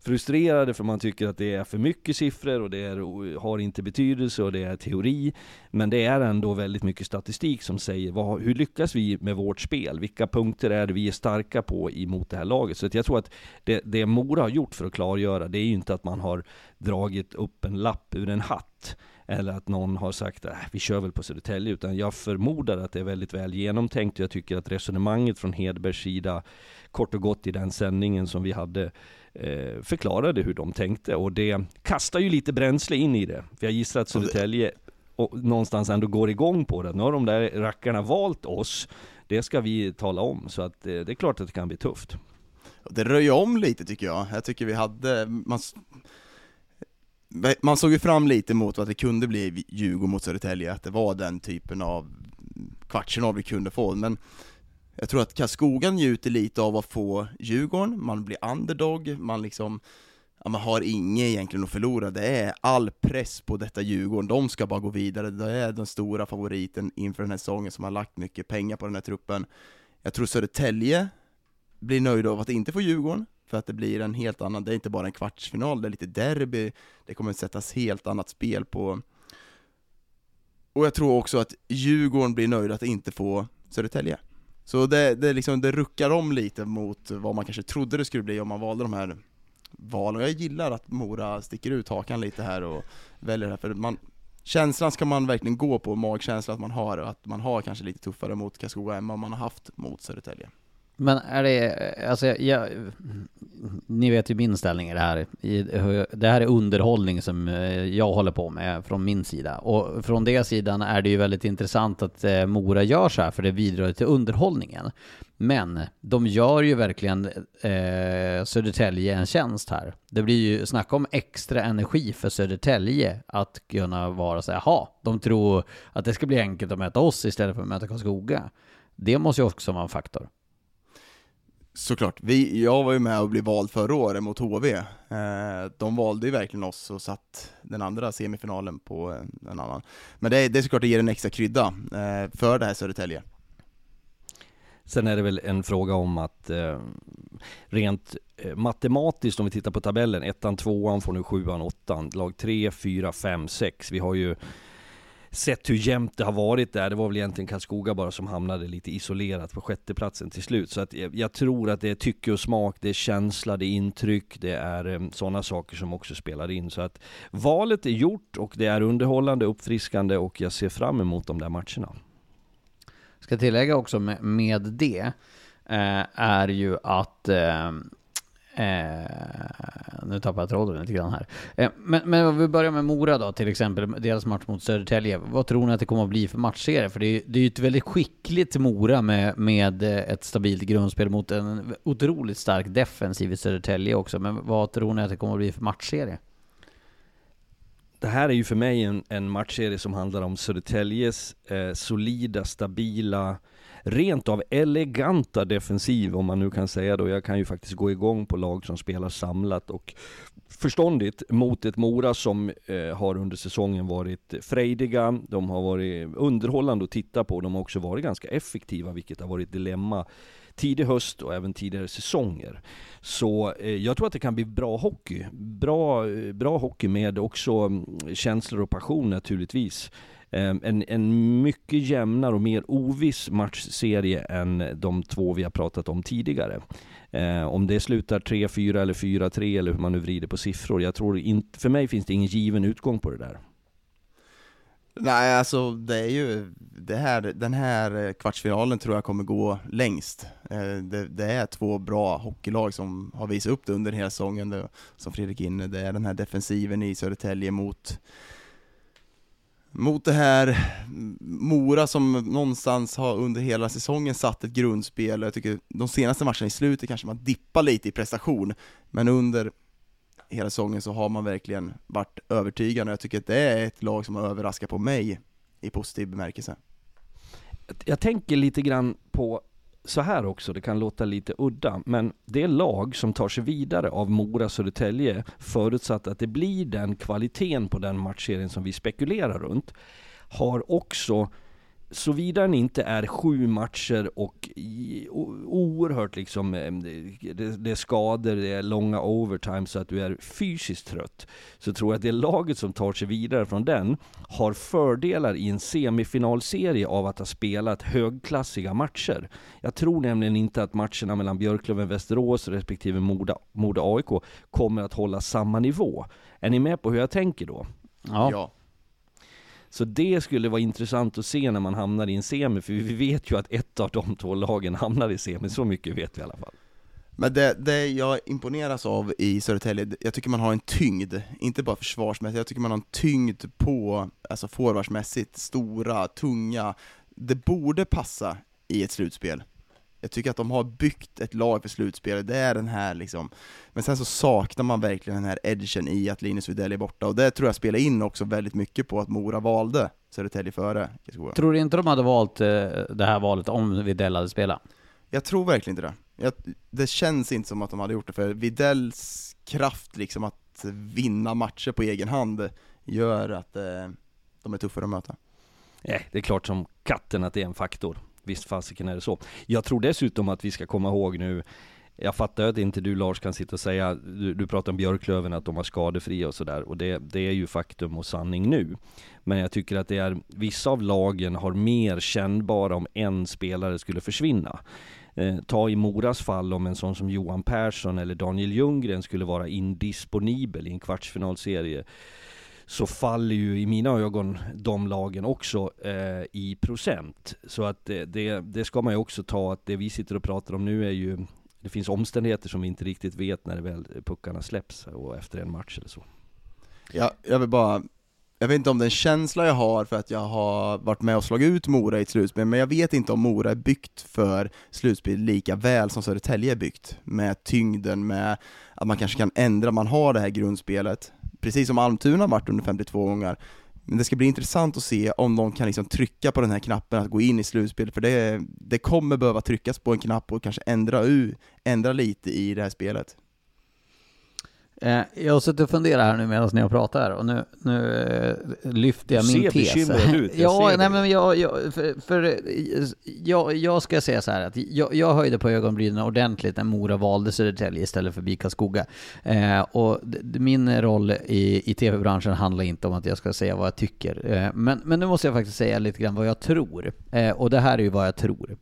frustrerade för man tycker att det är för mycket siffror och det är, har inte betydelse och det är teori. Men det är ändå väldigt mycket statistik som säger vad, hur lyckas vi med vårt spel? Vilka punkter är det vi är starka på emot det här laget? Så att jag tror att det, det Mora har gjort för att klargöra, det är ju inte att man har dragit upp en lapp ur en hatt eller att någon har sagt att vi kör väl på Södertälje, utan jag förmodar att det är väldigt väl genomtänkt och jag tycker att resonemanget från Hedbergs sida kort och gott i den sändningen som vi hade eh, förklarade hur de tänkte och det kastar ju lite bränsle in i det. För jag gissar att Södertälje och någonstans ändå går igång på det. Nu har de där rackarna valt oss. Det ska vi tala om. Så att eh, det är klart att det kan bli tufft. Det röjer om lite tycker jag. Jag tycker vi hade, man, man såg ju fram lite mot att det kunde bli Djurgården mot Södertälje, att det var den typen av kvartsfinal vi kunde få, men jag tror att Karlskoga njuter lite av att få Djurgården, man blir underdog, man liksom Ja, man har inget egentligen att förlora, det är all press på detta Djurgården, de ska bara gå vidare, det är den stora favoriten inför den här säsongen som har lagt mycket pengar på den här truppen. Jag tror Södertälje blir nöjda av att inte få Djurgården, för att det blir en helt annan, det är inte bara en kvartsfinal, det är lite derby, det kommer sättas helt annat spel på. Och jag tror också att Djurgården blir nöjda att inte få Södertälje. Så det, det, liksom, det ruckar om lite mot vad man kanske trodde det skulle bli om man valde de här valen. Och jag gillar att Mora sticker ut hakan lite här och väljer det här, för man, känslan ska man verkligen gå på, magkänslan att man har, att man har kanske lite tuffare mot Karlskoga än vad man har haft mot Södertälje. Men är det, alltså jag, ni vet ju min ställning i det här. Det här är underhållning som eh, jag håller på med från min sida. Och från det sidan är det ju väldigt intressant att eh, Mora gör så här, för det bidrar till underhållningen. Men de gör ju verkligen eh, Södertälje en tjänst här. Det blir ju snacka om extra energi för Södertälje att kunna vara så här, jaha, de tror att det ska bli enkelt att möta oss istället för att möta Karlskoga. Det måste ju också vara en faktor. Såklart, vi, jag var ju med och blev vald förra året mot HV. Eh, de valde ju verkligen oss och satt den andra semifinalen på en, annan. Men det, är- det är såklart det ger en extra krydda eh, för det här Södertälje. Sen är det väl en fråga om att eh, rent eh, matematiskt om vi tittar på tabellen, ettan, tvåan får nu sjuan, åttan, lag tre, fyra, fem, sex. Vi har ju sett hur jämnt det har varit där. Det var väl egentligen Karlskoga bara som hamnade lite isolerat på sjätteplatsen till slut. Så att jag, tror att det är tycke och smak, det är känsla, det är intryck, det är eh, sådana saker som också spelar in. Så att valet är gjort och det är underhållande, uppfriskande och jag ser fram emot de där matcherna. Ska tillägga också med, med det, eh, är ju att eh, Eh, nu tappar jag tråden lite grann här. Eh, men, men om vi börjar med Mora då, till exempel, deras match mot Södertälje. Vad tror ni att det kommer att bli för matchserie? För det är, det är ju ett väldigt skickligt Mora med, med eh, ett stabilt grundspel mot en otroligt stark defensiv i Södertälje också. Men vad tror ni att det kommer att bli för matchserie? Det här är ju för mig en, en matchserie som handlar om Södertäljes eh, solida, stabila, rent av eleganta defensiv om man nu kan säga det. Jag kan ju faktiskt gå igång på lag som spelar samlat och förståndigt mot ett Mora som eh, har under säsongen varit frejdiga, de har varit underhållande att titta på, de har också varit ganska effektiva vilket har varit dilemma tidig höst och även tidigare säsonger. Så eh, jag tror att det kan bli bra hockey. Bra, eh, bra hockey med också mm, känslor och passion naturligtvis. Ehm, en, en mycket jämnare och mer oviss matchserie än de två vi har pratat om tidigare. Eh, om det slutar 3-4 eller 4-3 eller hur man nu vrider på siffror. Jag tror inte, för mig finns det ingen given utgång på det där. Nej, alltså det är ju, det här, den här kvartsfinalen tror jag kommer gå längst. Ehm, det, det, är två bra hockeylag som har visat upp det under hela säsongen, det, som Fredrik inne. Det är den här defensiven i Södertälje mot mot det här Mora som någonstans har under hela säsongen satt ett grundspel. Jag tycker de senaste matcherna i slutet kanske man dippar lite i prestation, men under hela säsongen så har man verkligen varit övertygande. Jag tycker att det är ett lag som har överraskat på mig i positiv bemärkelse. Jag tänker lite grann på så här också, det kan låta lite udda, men det lag som tar sig vidare av Mora Södertälje, förutsatt att det blir den kvaliteten på den matchserien som vi spekulerar runt, har också såvida den inte är sju matcher och oerhört liksom, eh, det, är skador, det är långa overtime så att du är fysiskt trött. Så tror jag att det laget som tar sig vidare från den har fördelar i en semifinalserie av att ha spelat högklassiga matcher. Jag tror nämligen inte att matcherna mellan Björklöven, Västerås respektive Moda, Moda AIK kommer att hålla samma nivå. Är ni med på hur jag tänker då? Ja. ja. Så det skulle vara intressant att se när man hamnar i en semi, för vi vet ju att ett av de två lagen hamnar i semi, så mycket vet vi i alla fall. Men det, det jag imponeras av i Södertälje, jag tycker man har en tyngd, inte bara försvarsmässigt, jag tycker man har en tyngd på, alltså forwardsmässigt, stora, tunga, det borde passa i ett slutspel. Jag tycker att de har byggt ett lag för slutspel, det är den här liksom, men sen så saknar man verkligen den här edgen i att Linus Widell är borta, och det tror jag spelar in också väldigt mycket på att Mora valde Södertälje före Tror du inte de hade valt eh, det här valet om Widell hade spelat? Jag tror verkligen inte det. Jag, det känns inte som att de hade gjort det, för Widells kraft liksom att vinna matcher på egen hand gör att eh, de är tuffare att möta. Nej, det är klart som katten att det är en faktor. Visst fasiken är det så. Jag tror dessutom att vi ska komma ihåg nu jag fattar att inte du Lars kan sitta och säga, du, du pratar om Björklöven, att de var skadefria och sådär, och det, det är ju faktum och sanning nu. Men jag tycker att det är, vissa av lagen har mer kännbara om en spelare skulle försvinna. Eh, ta i Moras fall om en sån som Johan Persson eller Daniel Ljunggren skulle vara indisponibel i en kvartsfinalserie så faller ju i mina ögon de lagen också eh, i procent. Så att det, det, det, ska man ju också ta att det vi sitter och pratar om nu är ju det finns omständigheter som vi inte riktigt vet när det väl puckarna släpps och efter en match eller så. Ja, jag vill bara jag vet inte om det är en känsla jag har för att jag har varit med och slagit ut Mora i ett slutspel, men jag vet inte om Mora är byggt för slutspel lika väl som Södertälje är byggt, med tyngden, med att man kanske kan ändra, man har det här grundspelet, precis som Almtuna har varit under 52 gånger. Men det ska bli intressant att se om de kan liksom trycka på den här knappen att gå in i slutspel, för det, det kommer behöva tryckas på en knapp och kanske ändra, u, ändra lite i det här spelet. Eh, jag har suttit och funderat här nu medan ni har pratat här och nu, nu eh, lyfter jag Du min ser tes. bekymrad ut, jag ja, ser nej men jag, jag, för, för jag, jag ska säga så här att jag, jag höjde på ögonbrynen ordentligt när Mora valde Södertälje istället för BIK Skoga. Eh, och min roll i, i tv-branschen handlar inte om att jag ska säga vad jag tycker. Eh, men, men nu måste jag faktiskt säga lite grann vad jag tror. Eh, och det här är ju vad jag tror.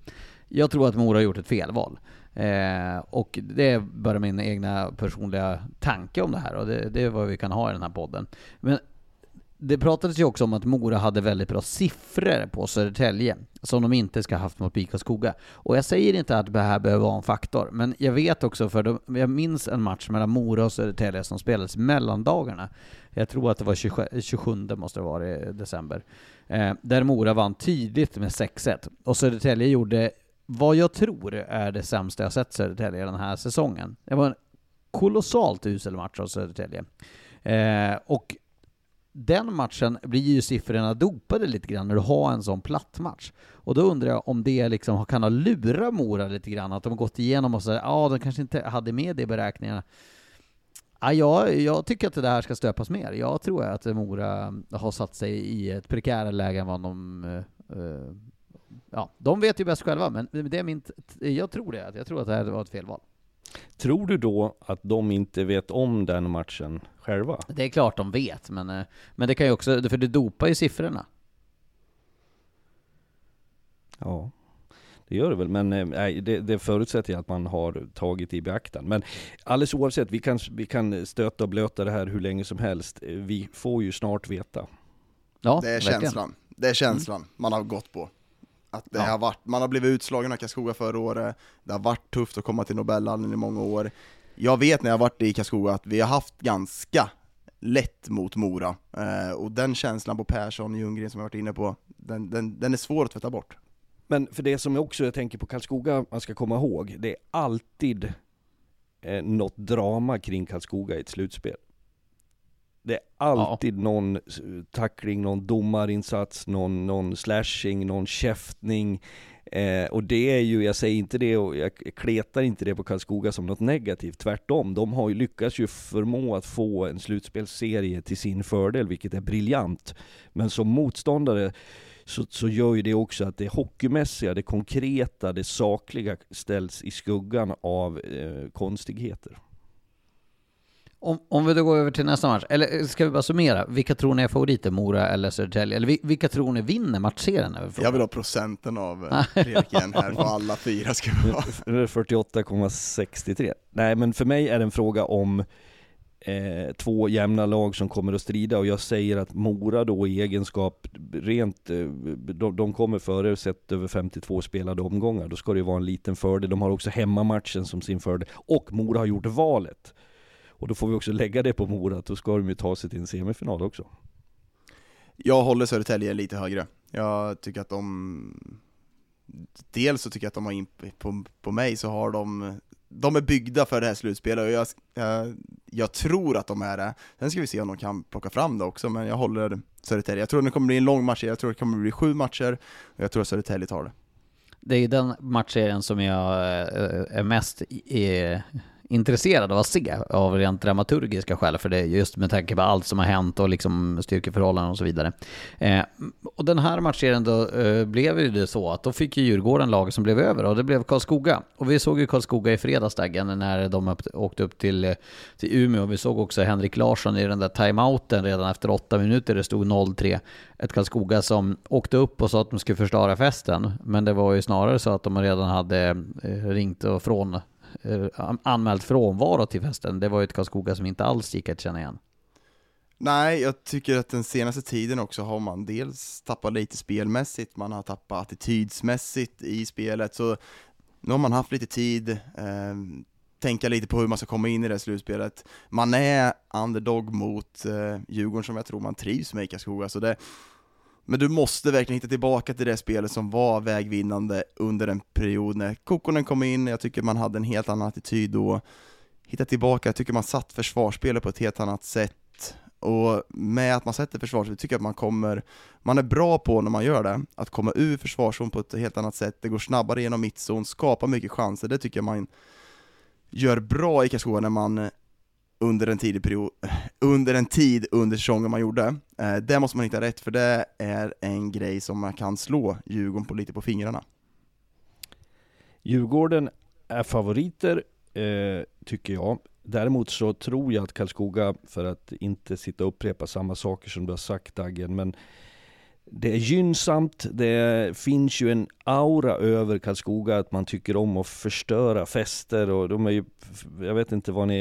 Jag tror att Mora har gjort ett felval. Eh, och det är bara min egna personliga tanke om det här och det, det är vad vi kan ha i den här podden. Men det pratades ju också om att Mora hade väldigt bra siffror på Södertälje som de inte ska ha haft mot BIK Skoga. Och jag säger inte att det här behöver vara en faktor, men jag vet också för de, jag minns en match mellan Mora och Södertälje som spelades mellandagarna. Jag tror att det var 27, 27 måste det vara i december. Eh, där Mora vann tydligt med 6-1 och Södertälje gjorde vad jag tror är det sämsta jag sett Södertälje den här säsongen. Det var en kolossalt usel match av Södertälje. Eh, och den matchen blir ju siffrorna dopade lite grann när du har en sån platt match. Och då undrar jag om det liksom kan ha lurat Mora lite grann, att de har gått igenom och sagt ja, de kanske inte hade med det i beräkningarna. Ja, jag, tycker att det där ska stöpas mer. Jag tror att Mora har satt sig i ett prekärare läge än vad de... eh, eh ja, de vet ju bäst själva, men det är min... Jag tror det. Jag tror att det här var ett felval. Tror du då att de inte vet om den matchen själva? Det är klart de vet, men, eh, men det kan ju också... För det dopar ju siffrorna. Ja, det gör det väl. Men eh, nej, det, det förutsätter jag att man har tagit i beaktan. Men alldeles oavsett, vi kan, vi kan stöta och blöta det här hur länge som helst. Eh, Vi får ju snart veta. Ja, Det är verkligen. känslan. Det är känslan man har gått på. Att det Ja. har varit, man har blivit utslagen av Karlskoga förra året, det har varit tufft att komma till Nobelhallen i många år. Jag vet när jag har varit i Karlskoga att vi har haft ganska lätt mot Mora, eh, och den känslan på Persson, Ljunggren som jag varit inne på, den, den, den är svår att tvätta bort. Men för det som jag också jag tänker på Karlskoga, man ska komma ihåg, det är alltid eh, något drama kring Karlskoga i ett slutspel. Det är alltid någon tackling, någon domarinsats, någon, någon slashing, någon käftning. Eh, och det är ju, jag säger inte det och jag kletar inte det på Karlskoga som något negativt, tvärtom. De har ju lyckats ju förmå att få en slutspelsserie till sin fördel, vilket är briljant. Men som motståndare så, så gör ju det också att det hockeymässiga, det konkreta, det sakliga ställs i skuggan av eh, konstigheter. Om, om vi då går över till nästa match, eller ska vi bara summera? Vilka tror ni är favoriter, Mora eller Södertälje? Eller vi- vilka tror ni vinner matchserien? Jag vill ha procenten av eh, Fredrik igen här, på alla fyra ska vi ha. Det är 48,63. Nej men för mig är det en fråga om eh, två jämna lag som kommer att strida och jag säger att Mora då i egenskap rent, eh, de, de kommer före sett över 52 spelade omgångar. Då ska det ju vara en liten fördel. De har också hemmamatchen som sin fördel. Och Mora har gjort valet. Och då får vi också lägga det på Mora, att då ska de ju ta sig till en semifinal också. Jag håller Södertälje lite högre. Jag tycker att de... Dels så tycker jag att de har in på, på mig så har de... De är byggda för det här slutspelet och jag, jag, jag tror att de är det. Sen ska vi se om de kan plocka fram det också, men jag håller Södertälje. Jag tror det kommer bli en lång match, jag tror det kommer bli sju matcher, och jag tror att Södertälje tar det. Det är den matchserien som jag eh, är mest i, intresserad av att se av rent dramaturgiska skäl, för det är just med tanke på allt som har hänt och liksom styrkeförhållanden och så vidare. Eh, och den här matchserien då eh, blev ju det så att då fick ju Djurgården laget som blev över och det blev Karlskoga. Och vi såg ju Karlskoga i fredagsdagen när de upp, åkte upp till, till Umeå. Vi såg också Henrik Larsson i den där timeouten redan efter åtta minuter, det stod 0-3. Ett Karlskoga som åkte upp och sa att de skulle förstöra festen, men det var ju snarare så att de redan hade eh, ringt och från Eh, anmält frånvaro till festen. Det var ju ett Karlskoga som inte alls gick att känna igen. Nej, jag tycker att den senaste tiden också har man dels tappat lite spelmässigt, man har tappat attitydsmässigt i spelet, så nu har man haft lite tid, eh, tänka lite på hur man ska komma in i det här slutspelet. Man är underdog mot eh, Djurgården som jag tror man trivs med i Karlskoga, så det men du måste verkligen hitta tillbaka till det spelet som var vägvinnande under en period när Kokkonen kom in, jag tycker man hade en helt annan attityd då. Hitta tillbaka, jag tycker man satt försvarsspelet på ett helt annat sätt. Och med att man sätter försvarsspelet tycker jag att man kommer, man är bra på när man gör det, att komma ur försvarszon på ett helt annat sätt, det går snabbare genom mittzon, skapar mycket chanser, det tycker jag man gör bra i Karlskoga när man under en, tidig period, under en tid under säsongen man gjorde. Eh, det måste man hitta rätt, för det är en grej som man kan slå Djurgården på lite på fingrarna. Djurgården är favoriter, eh, tycker jag. Däremot så tror jag att Karlskoga, för att inte sitta och upprepa samma saker som du har sagt Daggen, men det är gynnsamt, det finns ju en aura över Karlskoga att man tycker om att förstöra fester och de är ju, jag vet inte vad ni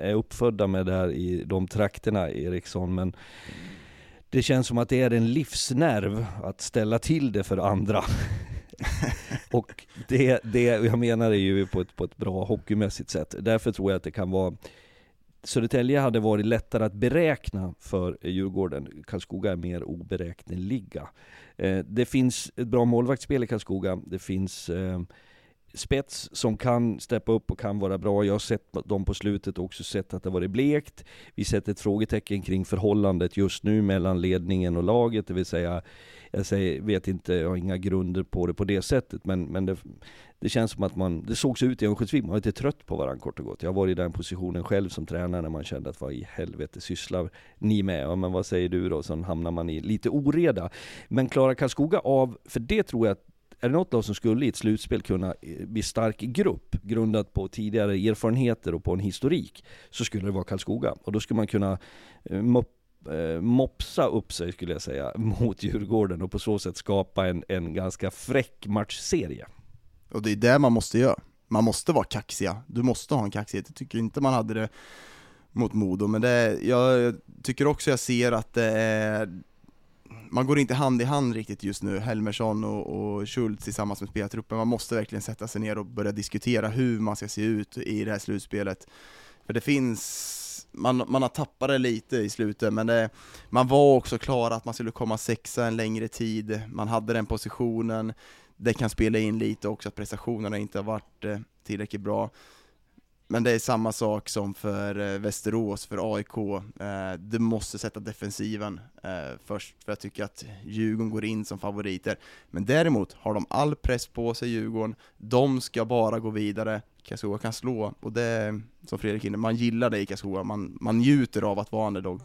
är uppfödda med där i de trakterna Eriksson, men det känns som att det är en livsnerv att ställa till det för andra. och det, det jag menar är ju på ett, på ett bra hockeymässigt sätt. Därför tror jag att det kan vara Södertälje hade varit lättare att beräkna för Djurgården. Karlskoga är mer oberäkneliga. Eh, det finns ett bra målvaktsspel i Karlskoga. Det finns eh, spets som kan steppa upp och kan vara bra. Jag har sett dem på slutet och också sett att det varit blekt. Vi sätter ett frågetecken kring förhållandet just nu mellan ledningen och laget, det vill säga jag säger, vet inte, jag har inga grunder på det på det sättet, men, men det, det känns som att man, det såg så ut i Örnsköldsvik, man var lite trött på varandra kort och gott. Jag har varit i den positionen själv som tränare när man kände att vad i helvete sysslar ni med? Ja, men vad säger du då? Så hamnar man i lite oreda. Men Klara Karlskoga av, för det tror jag att är det något lag som skulle i ett slutspel kunna eh, bli stark i grupp, grundat på tidigare erfarenheter och på en historik, så skulle det vara Karlskoga. Och då skulle man kunna eh, eh mopsa upp sig, skulle jag säga, mot Djurgården och på så sätt skapa en, en ganska fräck matchserie. Och det är det man måste göra. Man måste vara kaxiga. Du måste ha en kaxighet. Jag tycker inte man hade det mot Modo, men det, jag tycker också jag ser att det är man går inte hand i hand riktigt just nu, Helmersson och, och Schultz tillsammans med spelartruppen. Man måste verkligen sätta sig ner och börja diskutera hur man ska se ut i det här slutspelet. För det finns, man, man har tappat det lite i slutet, men det, man var också klar att man skulle komma sexa en längre tid, man hade den positionen, det kan spela in lite också att prestationerna inte har varit eh, tillräckligt bra. Men det är samma sak som för eh, Västerås, för AIK. Eh, du måste sätta defensiven eh, först, för jag tycker att Djurgården går in som favoriter. Men däremot har de all press på sig, Djurgården. De ska bara gå vidare. Karlskoga kan slå, och det är som Fredrik inne, man gillar det i Karlskoga. Man, man njuter av att vara underdog.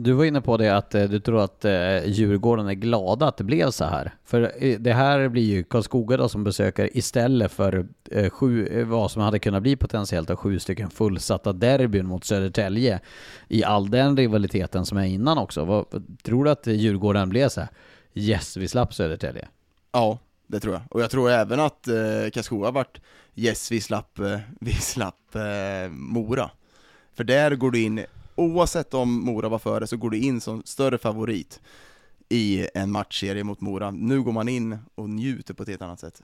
Du var inne på det att eh, du tror att eh, Djurgården är glada att det blev så här. För eh, det här blir ju Karlskoga då som besöker istället för sju, vad som hade kunnat bli potentiellt av sju stycken fullsatta derbyn mot Södertälje i all den rivaliteten som är innan också. Vad, tror du att Djurgården blev så här? Yes, vi slapp Södertälje. Ja, det tror jag. Och jag tror även att eh, Karlskoga varit yes, vi slapp, vi slapp eh, Mora. För där går du in oavsett om Mora var före så går du in som större favorit i en matchserie mot Mora. Nu går man in och njuter på ett helt annat sätt.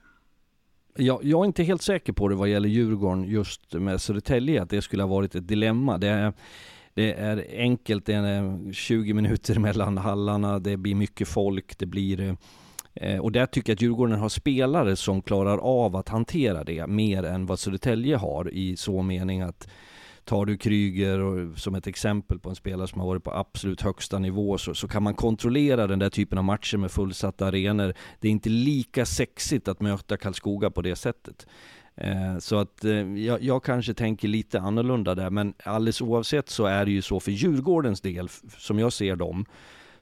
Jag, jag är inte helt säker på det vad gäller Djurgården just med Södertälje, att det skulle ha varit ett dilemma. Det är, det är enkelt, det är eh, 20 minuter mellan hallarna, det blir mycket folk, det blir eh, och där tycker jag att Djurgården har spelare som klarar av att hantera det mer än vad Södertälje har i så mening att Tar du Kryger och, som ett exempel på en spelare som har varit på absolut högsta nivå så, så kan man kontrollera den där typen av matcher med fullsatta arenor. Det är inte lika sexigt att möta Karlskoga på det sättet. Eh, så att eh, jag, jag, kanske tänker lite annorlunda där, men alldeles oavsett så är det ju så för Djurgårdens del, som jag ser dem,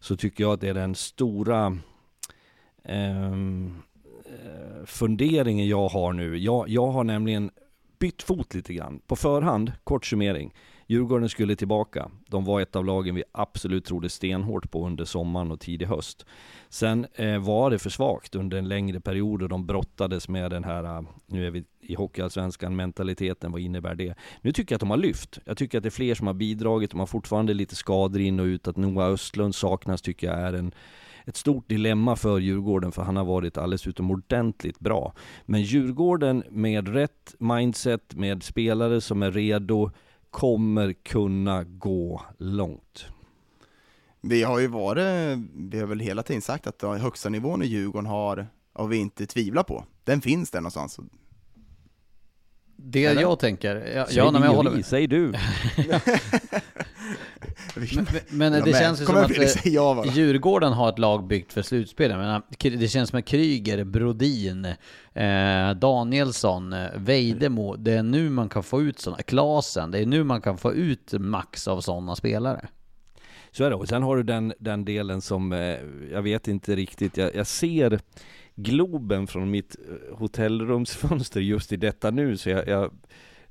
så tycker jag att det är den stora ehm, eh, funderingen jag har nu. Jag, jag har nämligen bytt fot lite grann. På förhand, kort summering. Djurgården skulle tillbaka. De var ett av lagen vi absolut trodde stenhårt på under sommaren och tidig höst. Sen eh, var det för svagt under en längre period och de brottades med den här, eh, nu är vi i Hockeyallsvenskan, mentaliteten, vad innebär det? Nu tycker jag att de har lyft. Jag tycker att det är fler som har bidragit, de har fortfarande lite skador in och ut. Att Noah Östlund saknas tycker jag är en ett stort dilemma för Djurgården för han har varit alldeles utomordentligt bra. Men Djurgården med rätt mindset, med spelare som är redo, kommer kunna gå långt. Vi har ju varit, vi har väl hela tiden sagt att högsta nivån i Djurgården har, har vi inte tvivlat på. Den finns där någonstans. Det Eller? jag tänker, ja, säg ja, men jag håller med. Säg du. Men, men det känns ju som att eh, ja. Djurgården har ett lag byggt för slutspel. Menar, Kry- det känns som att Kryger, Brodin, eh, Danielsson, eh, Vejdemo, det är nu man kan få ut sådana, Klasen, det är nu man kan få ut max av sådana spelare. Så är det. Och sen har du den, den delen som, eh, jag vet inte riktigt, jag, jag ser Globen från mitt eh, hotellrumsfönster just i detta nu, så jag, jag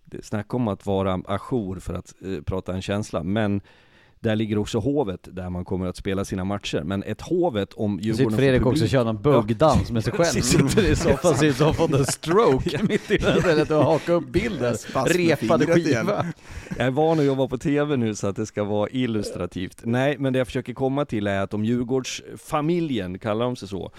det snackar om att vara ajour för att eh, prata en känsla, men där ligger också Hovet där man kommer att spela sina matcher. Men ett Hovet om Sitter Djurgården får Fredrik också publik- köra en buggdans med sig själv. Sitter i soffan, ser ut som fått en stroke mitt i stället och haka upp bilden. Repade skiva. Jag är van att jobba på TV nu så att det ska vara illustrativt. Nej, men det jag försöker komma till är att om Djurgårdsfamiljen, kallar de sig så,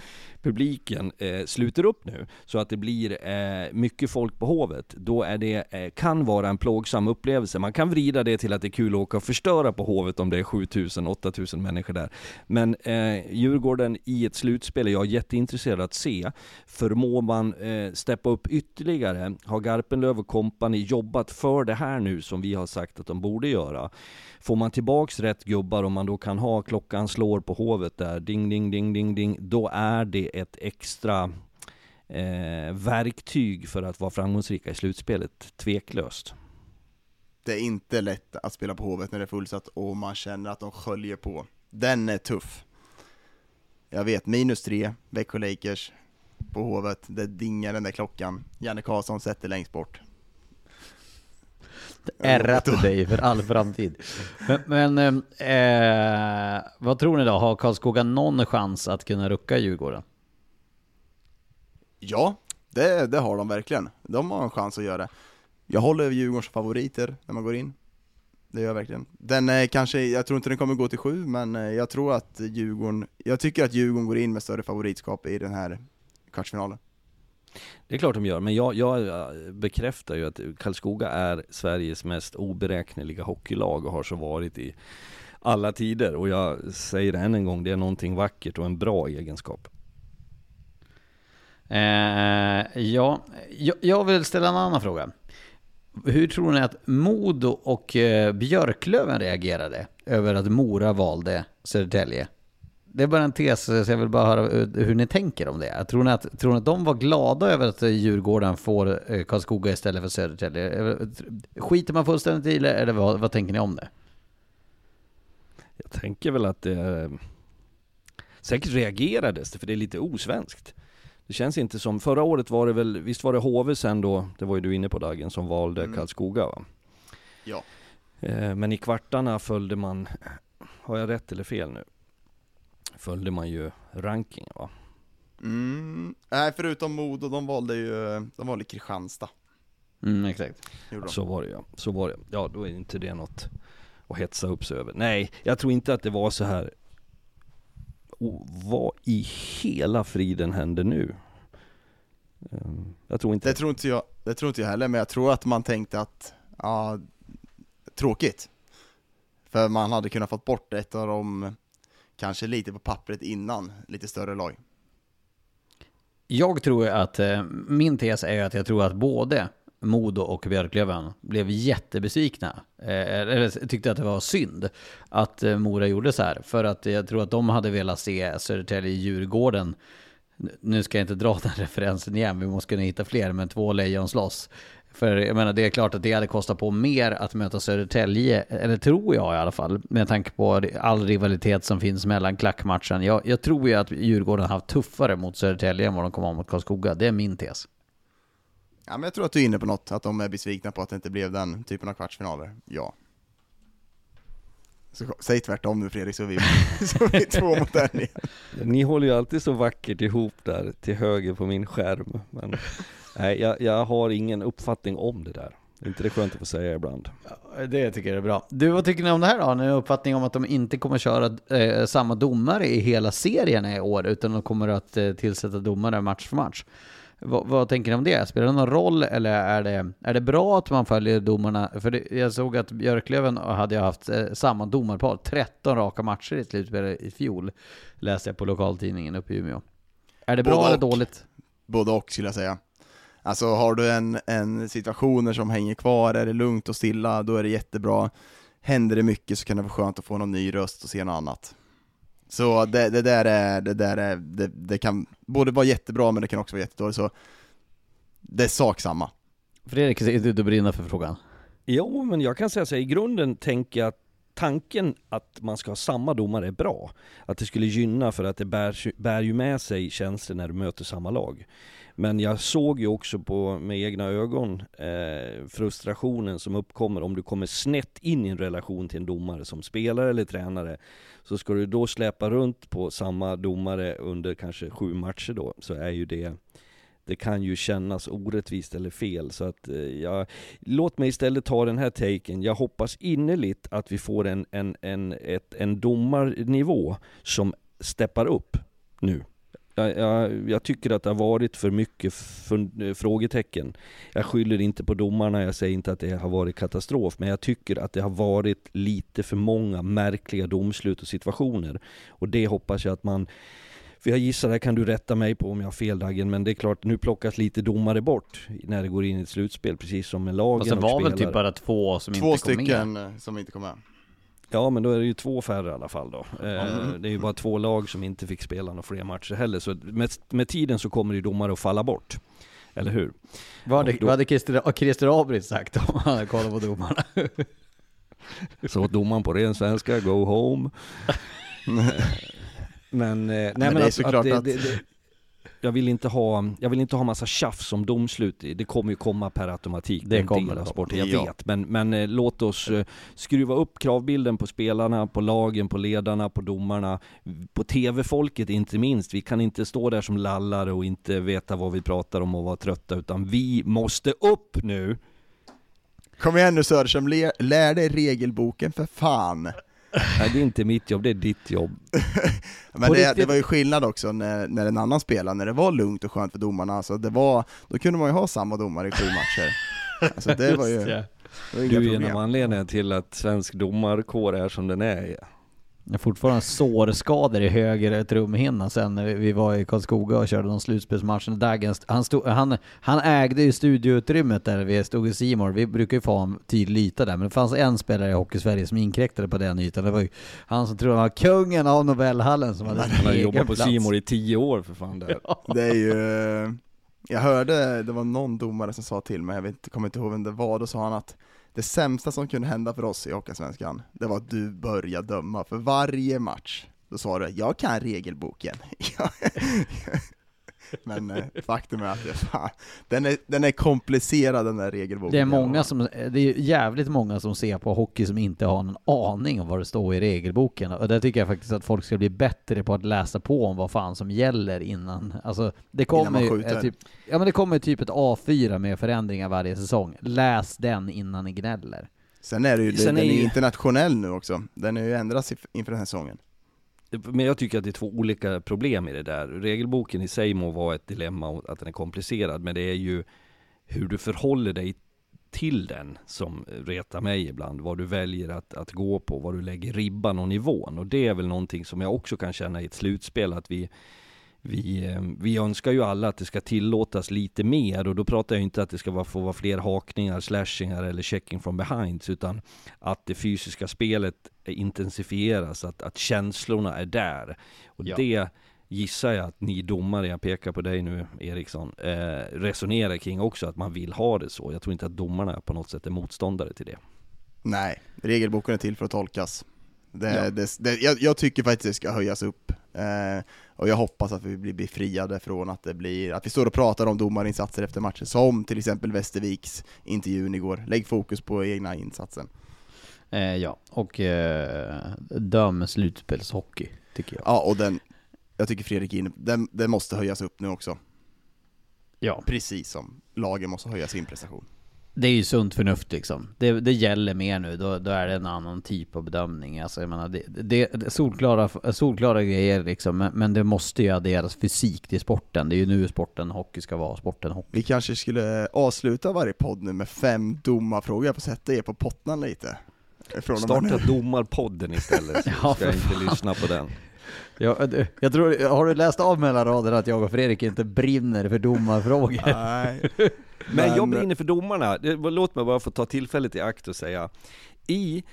publiken eh, sluter upp nu så att det blir eh, mycket folk på Hovet, då är det, eh, kan vara en plågsam upplevelse. Man kan vrida det till att det är kul att åka och förstöra på Hovet om det är 7000-8000 människor där. Men eh, Djurgården i ett slutspel är jag jätteintresserad att se. Förmår man eh, steppa upp ytterligare? Har Garpenlöv och kompani jobbat för det här nu som vi har sagt att de borde göra? Får man tillbaks rätt gubbar om man då kan ha klockan slår på Hovet där, ding ding ding ding ding, då är det ett extra eh, verktyg för att vara framgångsrika i slutspelet, tveklöst. Det är inte lätt att spela på Hovet när det är fullsatt och man känner att de sköljer på. Den är tuff. Jag vet, minus tre, Växjö Lakers på Hovet, det dingar den där klockan. Janne Karlsson sätter längst bort. Ärrat dig för all framtid. Men, men eh, vad tror ni då? Har Karlskoga någon chans att kunna rucka Djurgården? Ja, det, det har de verkligen. De har en chans att göra det. Jag håller Djurgårdens favoriter när man går in. Det gör jag verkligen. Den är kanske, jag tror inte den kommer gå till sju, men eh, jag tror att Djurgården, jag tycker att Djurgården går in med större favoritskap i den här kvartsfinalen. Det är klart de gör, men jag, jag eh, bekräftar ju att Karlskoga är Sveriges mest oberäkneliga hockeylag och har så varit i alla tider. Och jag säger det än en gång, det är någonting vackert och en bra egenskap. Eh, ja, jag, jag vill ställa en annan fråga. Hur tror ni att Modo och eh, Björklöven reagerade över att Mora valde Södertälje? Det är bara en tes, så jag vill bara höra eh, hur ni tänker om det. Tror ni att, tror ni att de var glada över att Djurgården får eh, Karlskoga istället för Södertälje? Eh, Skiter man fullständigt i det, eller vad, vad tänker ni om det? Jag tänker väl att det är... Säkert reagerades det, för det är lite osvenskt. Det känns inte som, förra året var det väl, visst var det HV sen då, det var ju du inne på Dagen, som valde Mm. Karlskoga va? Ja. Eh, Men i kvartarna följde man, har jag rätt eller fel nu? Följde man ju rankingen va? Mm, nej, förutom Modo, de valde ju, de valde Kristianstad. Mm, exakt. Så var det ja, så var det. Ja, då är inte det något att hetsa upp sig över. Nej, jag tror inte att det var så här. Oh, vad i hela friden hände nu? Ehm, Jag tror inte Det tror inte jag, det tror inte jag heller, men jag tror att man tänkte att, ja, tråkigt. För man hade kunnat fått bort ett av de, kanske lite på pappret innan, lite större lag. Jag tror att, eh, min tes är att jag tror att både Modo och Björklöven blev jättebesvikna. Eh, eller tyckte att det var synd att eh, Mora gjorde så här. För att jag tror att de hade velat se Södertälje-Djurgården. Nu ska jag inte dra den referensen igen, vi måste kunna hitta fler, men två lejon slåss. För jag menar, det är klart att det hade kostat på mer att möta Södertälje, eller tror jag i alla fall, med tanke på all rivalitet som finns mellan klackmatchen. Jag, jag tror ju att Djurgården har haft tuffare mot Södertälje än vad de kommer ha mot Karlskoga. Det är min tes. Ja, men jag tror att du är inne på något, att de är besvikna på att det inte blev den typen av kvartsfinaler. Ja. Så, säg tvärtom nu Fredrik, så vi, så vi två mot en igen. Ni håller ju alltid så vackert ihop där till höger på min skärm. Men nej, jag, jag har ingen uppfattning om det där. Är inte det skönt att få säga ibland? Det tycker jag är bra. Du, vad tycker ni om det här då? Har ni en uppfattning om att de inte kommer köra eh, samma domare i hela serien i år, utan de kommer att eh, tillsätta domare match för match? Vad, vad tänker ni om det? Spelar det någon roll eller är det, är det bra att man följer domarna? För det, jag såg att Björklöven hade haft eh, samma domarpar, 13 raka matcher i slutspelet i fjol, läste jag på lokaltidningen uppe i Umeå. Är det bra Både eller och. dåligt? Både och skulle jag säga. Alltså har du en, en situation som hänger kvar, är det lugnt och stilla, då är det jättebra. händer det mycket så kan det vara skönt att få någon ny röst och se något annat. Så det, det där är, det där är, det, det kan både vara jättebra men det kan också vara jättedåligt, så det är sak samma. Fredrik, du, du brinner för frågan. Jo, men jag kan säga så här, i grunden tänker jag att tanken att man ska ha samma domare är bra. Att det skulle gynna för att det bär, bär ju med sig känslor när du möter samma lag. Men jag såg ju också på, med egna ögon eh, frustrationen som uppkommer om du kommer snett in i en relation till en domare som spelare eller tränare. Så ska du då släpa runt på samma domare under kanske sju matcher då, så är ju det det kan ju kännas orättvist eller fel. Så att eh, jag, låt mig istället ta den här taken. Jag hoppas innerligt att vi får en, en, en, ett, en domarnivå som steppar upp nu. Jag, jag, jag, tycker att det har varit för mycket för, frågetecken. Jag skyller inte på domarna, jag säger inte att det har varit katastrof, men jag tycker att det har varit lite för många märkliga domslut och situationer. Och det hoppas jag att man för jag gissar, det kan du rätta mig på om jag har fel Dagen, men det är klart, nu plockas lite domare bort när det går in i ett slutspel, precis som med lagen och sen var väl typ bara två som två inte kom med? Två stycken eh, som inte kom med. Ja men då är det ju två färre i alla fall då. Mm. Det är ju bara två lag som inte fick spela några fler matcher heller. Så med, med tiden så kommer ju domare att falla bort. Eller hur? Vad hade, då, vad hade Christer, Christer Abrit sagt om han hade kollat på domarna? så domaren på ren svenska, go home. Men, eh, nej, men, men alltså, att, det, det, det, jag vill inte ha, jag vill inte ha massa tjafs om domslut. Det kommer ju komma per automatik. Det kommer det. Sporten, jag ja. vet. Men, men eh, låt oss eh, skruva upp kravbilden på spelarna, på lagen, på ledarna, på domarna, på TV-folket inte minst. Vi kan inte stå där som lallare och inte veta vad vi pratar om och vara trötta, utan vi måste upp nu! Kom igen nu Söderström, lär dig regelboken för fan! Nej det är inte mitt jobb, det är ditt jobb. Men det, det, var ju skillnad också när, när en annan spelade, när det var lugnt och skönt för domarna, alltså det var, då kunde man ju ha samma domare i sju matcher. Alltså det var ju, det var Du är en av anledningarna till att svensk domarkår är som den är. Jag har fortfarande sårskador i höger trumhinna sen när vi var i Karlskoga och körde de slutspelsmatcherna. Dagens, han, stod, han, han ägde ju studioutrymmet där vi stod i Simor. Vi brukar ju få en tydlig yta där, men det fanns en spelare i Hockey-Sverige som inkräktade på den ytan. Det var ju han som trodde han var kungen av Nobelhallen som hade Han har jobbat på Simor i tio år för fan där. Det är ju... Jag hörde, det var någon domare som sa till mig, jag vet, kommer inte ihåg vem det var, då sa han att det sämsta som kunde hända för oss i Hockeysvenskan, det var att du började döma för varje match. Då sa du, jag kan regelboken. Men eh, faktum är att det, fan, den, är, den är komplicerad den där regelboken. Det är, många som, det är jävligt många som ser på hockey som inte har någon aning om vad det står i regelboken. Och där tycker jag faktiskt att folk ska bli bättre på att läsa på om vad fan som gäller innan. Alltså, det kommer ju typ, ja men det kommer typ ett A4 med förändringar varje säsong. Läs den innan ni gnäller. Sen är det ju, den är ju internationell nu också. Den är ju ändrats inför den här säsongen. Men jag tycker att det är två olika problem i det där. Regelboken i sig må vara ett dilemma och att den är komplicerad, men det är ju hur du förhåller dig till den som retar mig ibland. Vad du väljer att, att gå på, vad du lägger ribban och nivån. Och det är väl någonting som jag också kan känna i ett slutspel, att vi vi, eh, vi önskar ju alla att det ska tillåtas lite mer och då pratar jag inte att det ska vara, få vara fler hakningar, slashingar eller checking from behind utan att det fysiska spelet intensifieras, att, att känslorna är där. Och ja. det gissar jag att ni domare, jag pekar på dig nu Eriksson, eh, resonerar kring också att man vill ha det så. Jag tror inte att domarna på något sätt är motståndare till det. Nej, regelboken är till för att tolkas. Det, ja. det, det, jag, jag, tycker faktiskt det ska höjas upp. Eh, och jag hoppas att vi blir befriade från att det blir, att vi står och pratar om domarinsatser efter matcher, som till exempel Västerviks intervjun igår. Lägg fokus på egna insatsen. Eh, ja, och eh, döm slutspelshockey, tycker jag. Ja, och den, jag tycker Fredrik in, den, den måste höjas upp nu också. Ja. Precis som lagen måste höja sin prestation. Det är ju sunt förnuft liksom. Det, det gäller mer nu, då, då är det en annan typ av bedömning. Alltså jag menar, det, det, det solklara, solklara grejer liksom, men, men, det måste ju adderas fysik till sporten. Det är ju nu sporten hockey ska vara, sporten hockey. Vi kanske skulle avsluta varje podd nu med fem domarfrågor, jag får sätta er på pottan lite. Från Starta domarpodden istället, så ja, ska jag inte lyssna på den. Ja, jag tror, har du läst av mellan raderna att jag och Fredrik inte brinner för domarfrågor? Nej. Men, jag brinner för domarna. Låt mig bara få ta tillfället i akt och säga, i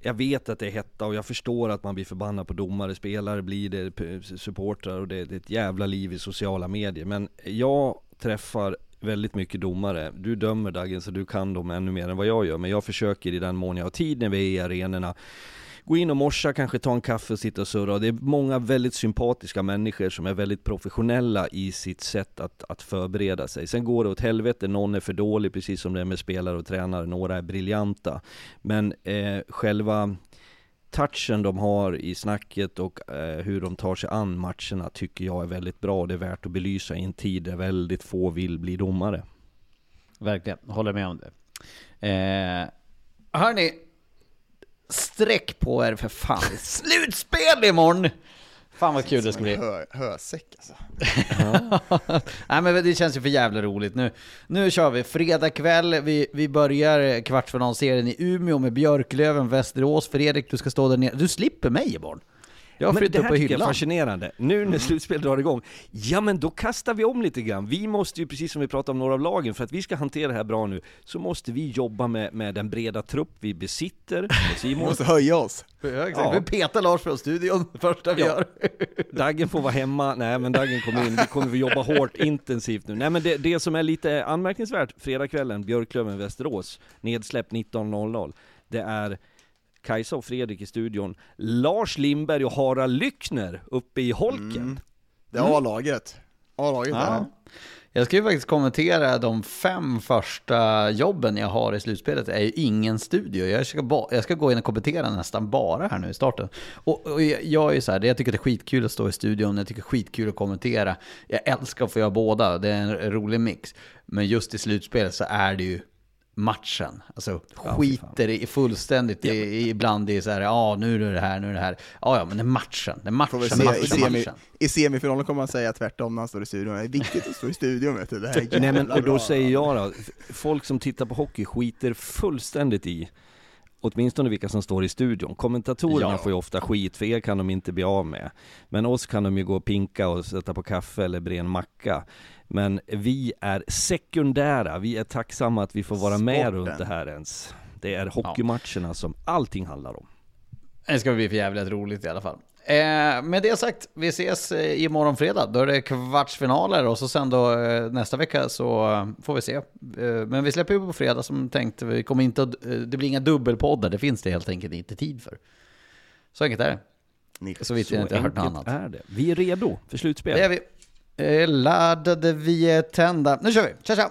jag vet att det är hetta och jag förstår att man blir förbannad på domare, spelare blir det, supportrar och det, det är ett jävla liv i sociala medier. Men jag träffar väldigt mycket domare. Du dömer Dagen så du kan dem ännu mer än vad jag gör. Men jag försöker i den mån jag har tid när vi är i arenorna gå in och morsa, kanske ta en kaffe och sitta och surra. Det är många väldigt sympatiska människor som är väldigt professionella i sitt sätt att, att förbereda sig. Sen går det åt helvete, någon är för dålig, precis som det är med spelare och tränare, några är briljanta. Men eh, själva touchen de har i snacket och eh, hur de tar sig an matcherna tycker jag är väldigt bra. Det är värt att belysa i en tid där väldigt få vill bli domare. Verkligen, håller med om det. Eh, hörni, sträck på er för fan. Det är Slutspel imorgon! Fan vad kul det ska bli. Hö, hösäck alltså. Nej men det känns ju för jävla roligt. Nu, nu kör vi fredag kväll. Vi, vi börjar kvartsfinalserien i Umeå med Björklöven, Västerås. Fredrik, du ska stå där nere. Du slipper mig imorgon. Jag har Men flyttat det upp här på tycker jag är hyllan. fascinerande. Nu när slutspel drar igång, ja men då kastar vi om lite grann. Vi måste ju, precis som vi pratade om några av lagen, för att vi ska hantera det här bra nu, så måste vi jobba med, med den breda trupp vi besitter. Vi måste höja oss. Ja, exakt. Ja. Vi petar Lars från studion, det första vi Ja. gör. Daggen får vara hemma, nej men Daggen kommer in, vi kommer att jobba hårt, intensivt nu. Nej men det, det som är lite anmärkningsvärt, fredagskvällen, Björklöven, Västerås, nedsläpp 19.00, det är Kajsa och Fredrik i studion, Lars Lindberg och Harald Lyckner uppe i holken. Det är A-laget. A-laget Ja. ja. Jag ska ju faktiskt kommentera de fem första jobben jag har i slutspelet. Det är ju ingen studio. Jag ska, ba- jag ska gå in och kommentera nästan bara här nu i starten. Och, och jag, jag är ju så här, jag tycker det är skitkul att stå i studion, jag tycker det är skitkul att kommentera. Jag älskar att få göra båda, det är en rolig mix. Men just i slutspelet så är det ju matchen. Alltså skiter i fullständigt i, i, ibland i så här, ja nu är det här, nu är det här. Ja, ja, men det är matchen. Det är matchen, se, i, matchen, semi, matchen. I semifinalen kommer man säga tvärtom när han står i studion. Det är viktigt att stå i studion vet du. Det här är Nej men och då säger jag då, folk som tittar på hockey skiter fullständigt i Åtminstone vilka som står i studion. Kommentatorerna Ja. får ju ofta skit, för er kan de inte bli av med. Men oss kan de ju gå och pinka och sätta på kaffe eller bre en macka. Men vi är sekundära, vi är tacksamma att vi får vara med Sporten. runt det här ens. Det är hockeymatcherna som allting handlar om. Det ska bli för jävligt roligt i alla fall. Eh, med det sagt, vi ses eh, imorgon fredag. Då är det kvartsfinaler och så sen då eh, nästa vecka så eh, får vi se. Men vi släpper ju på fredag som tänkt. Vi kommer inte att, det blir inga dubbelpoddar, det finns det helt enkelt inte tid för. Så enkelt är det. Ni- Så vitt jag inte har hört något annat. är det. Vi är redo för slutspel. Det är vi. Eh, laddade, vi är tända. Nu kör vi! Tja tja!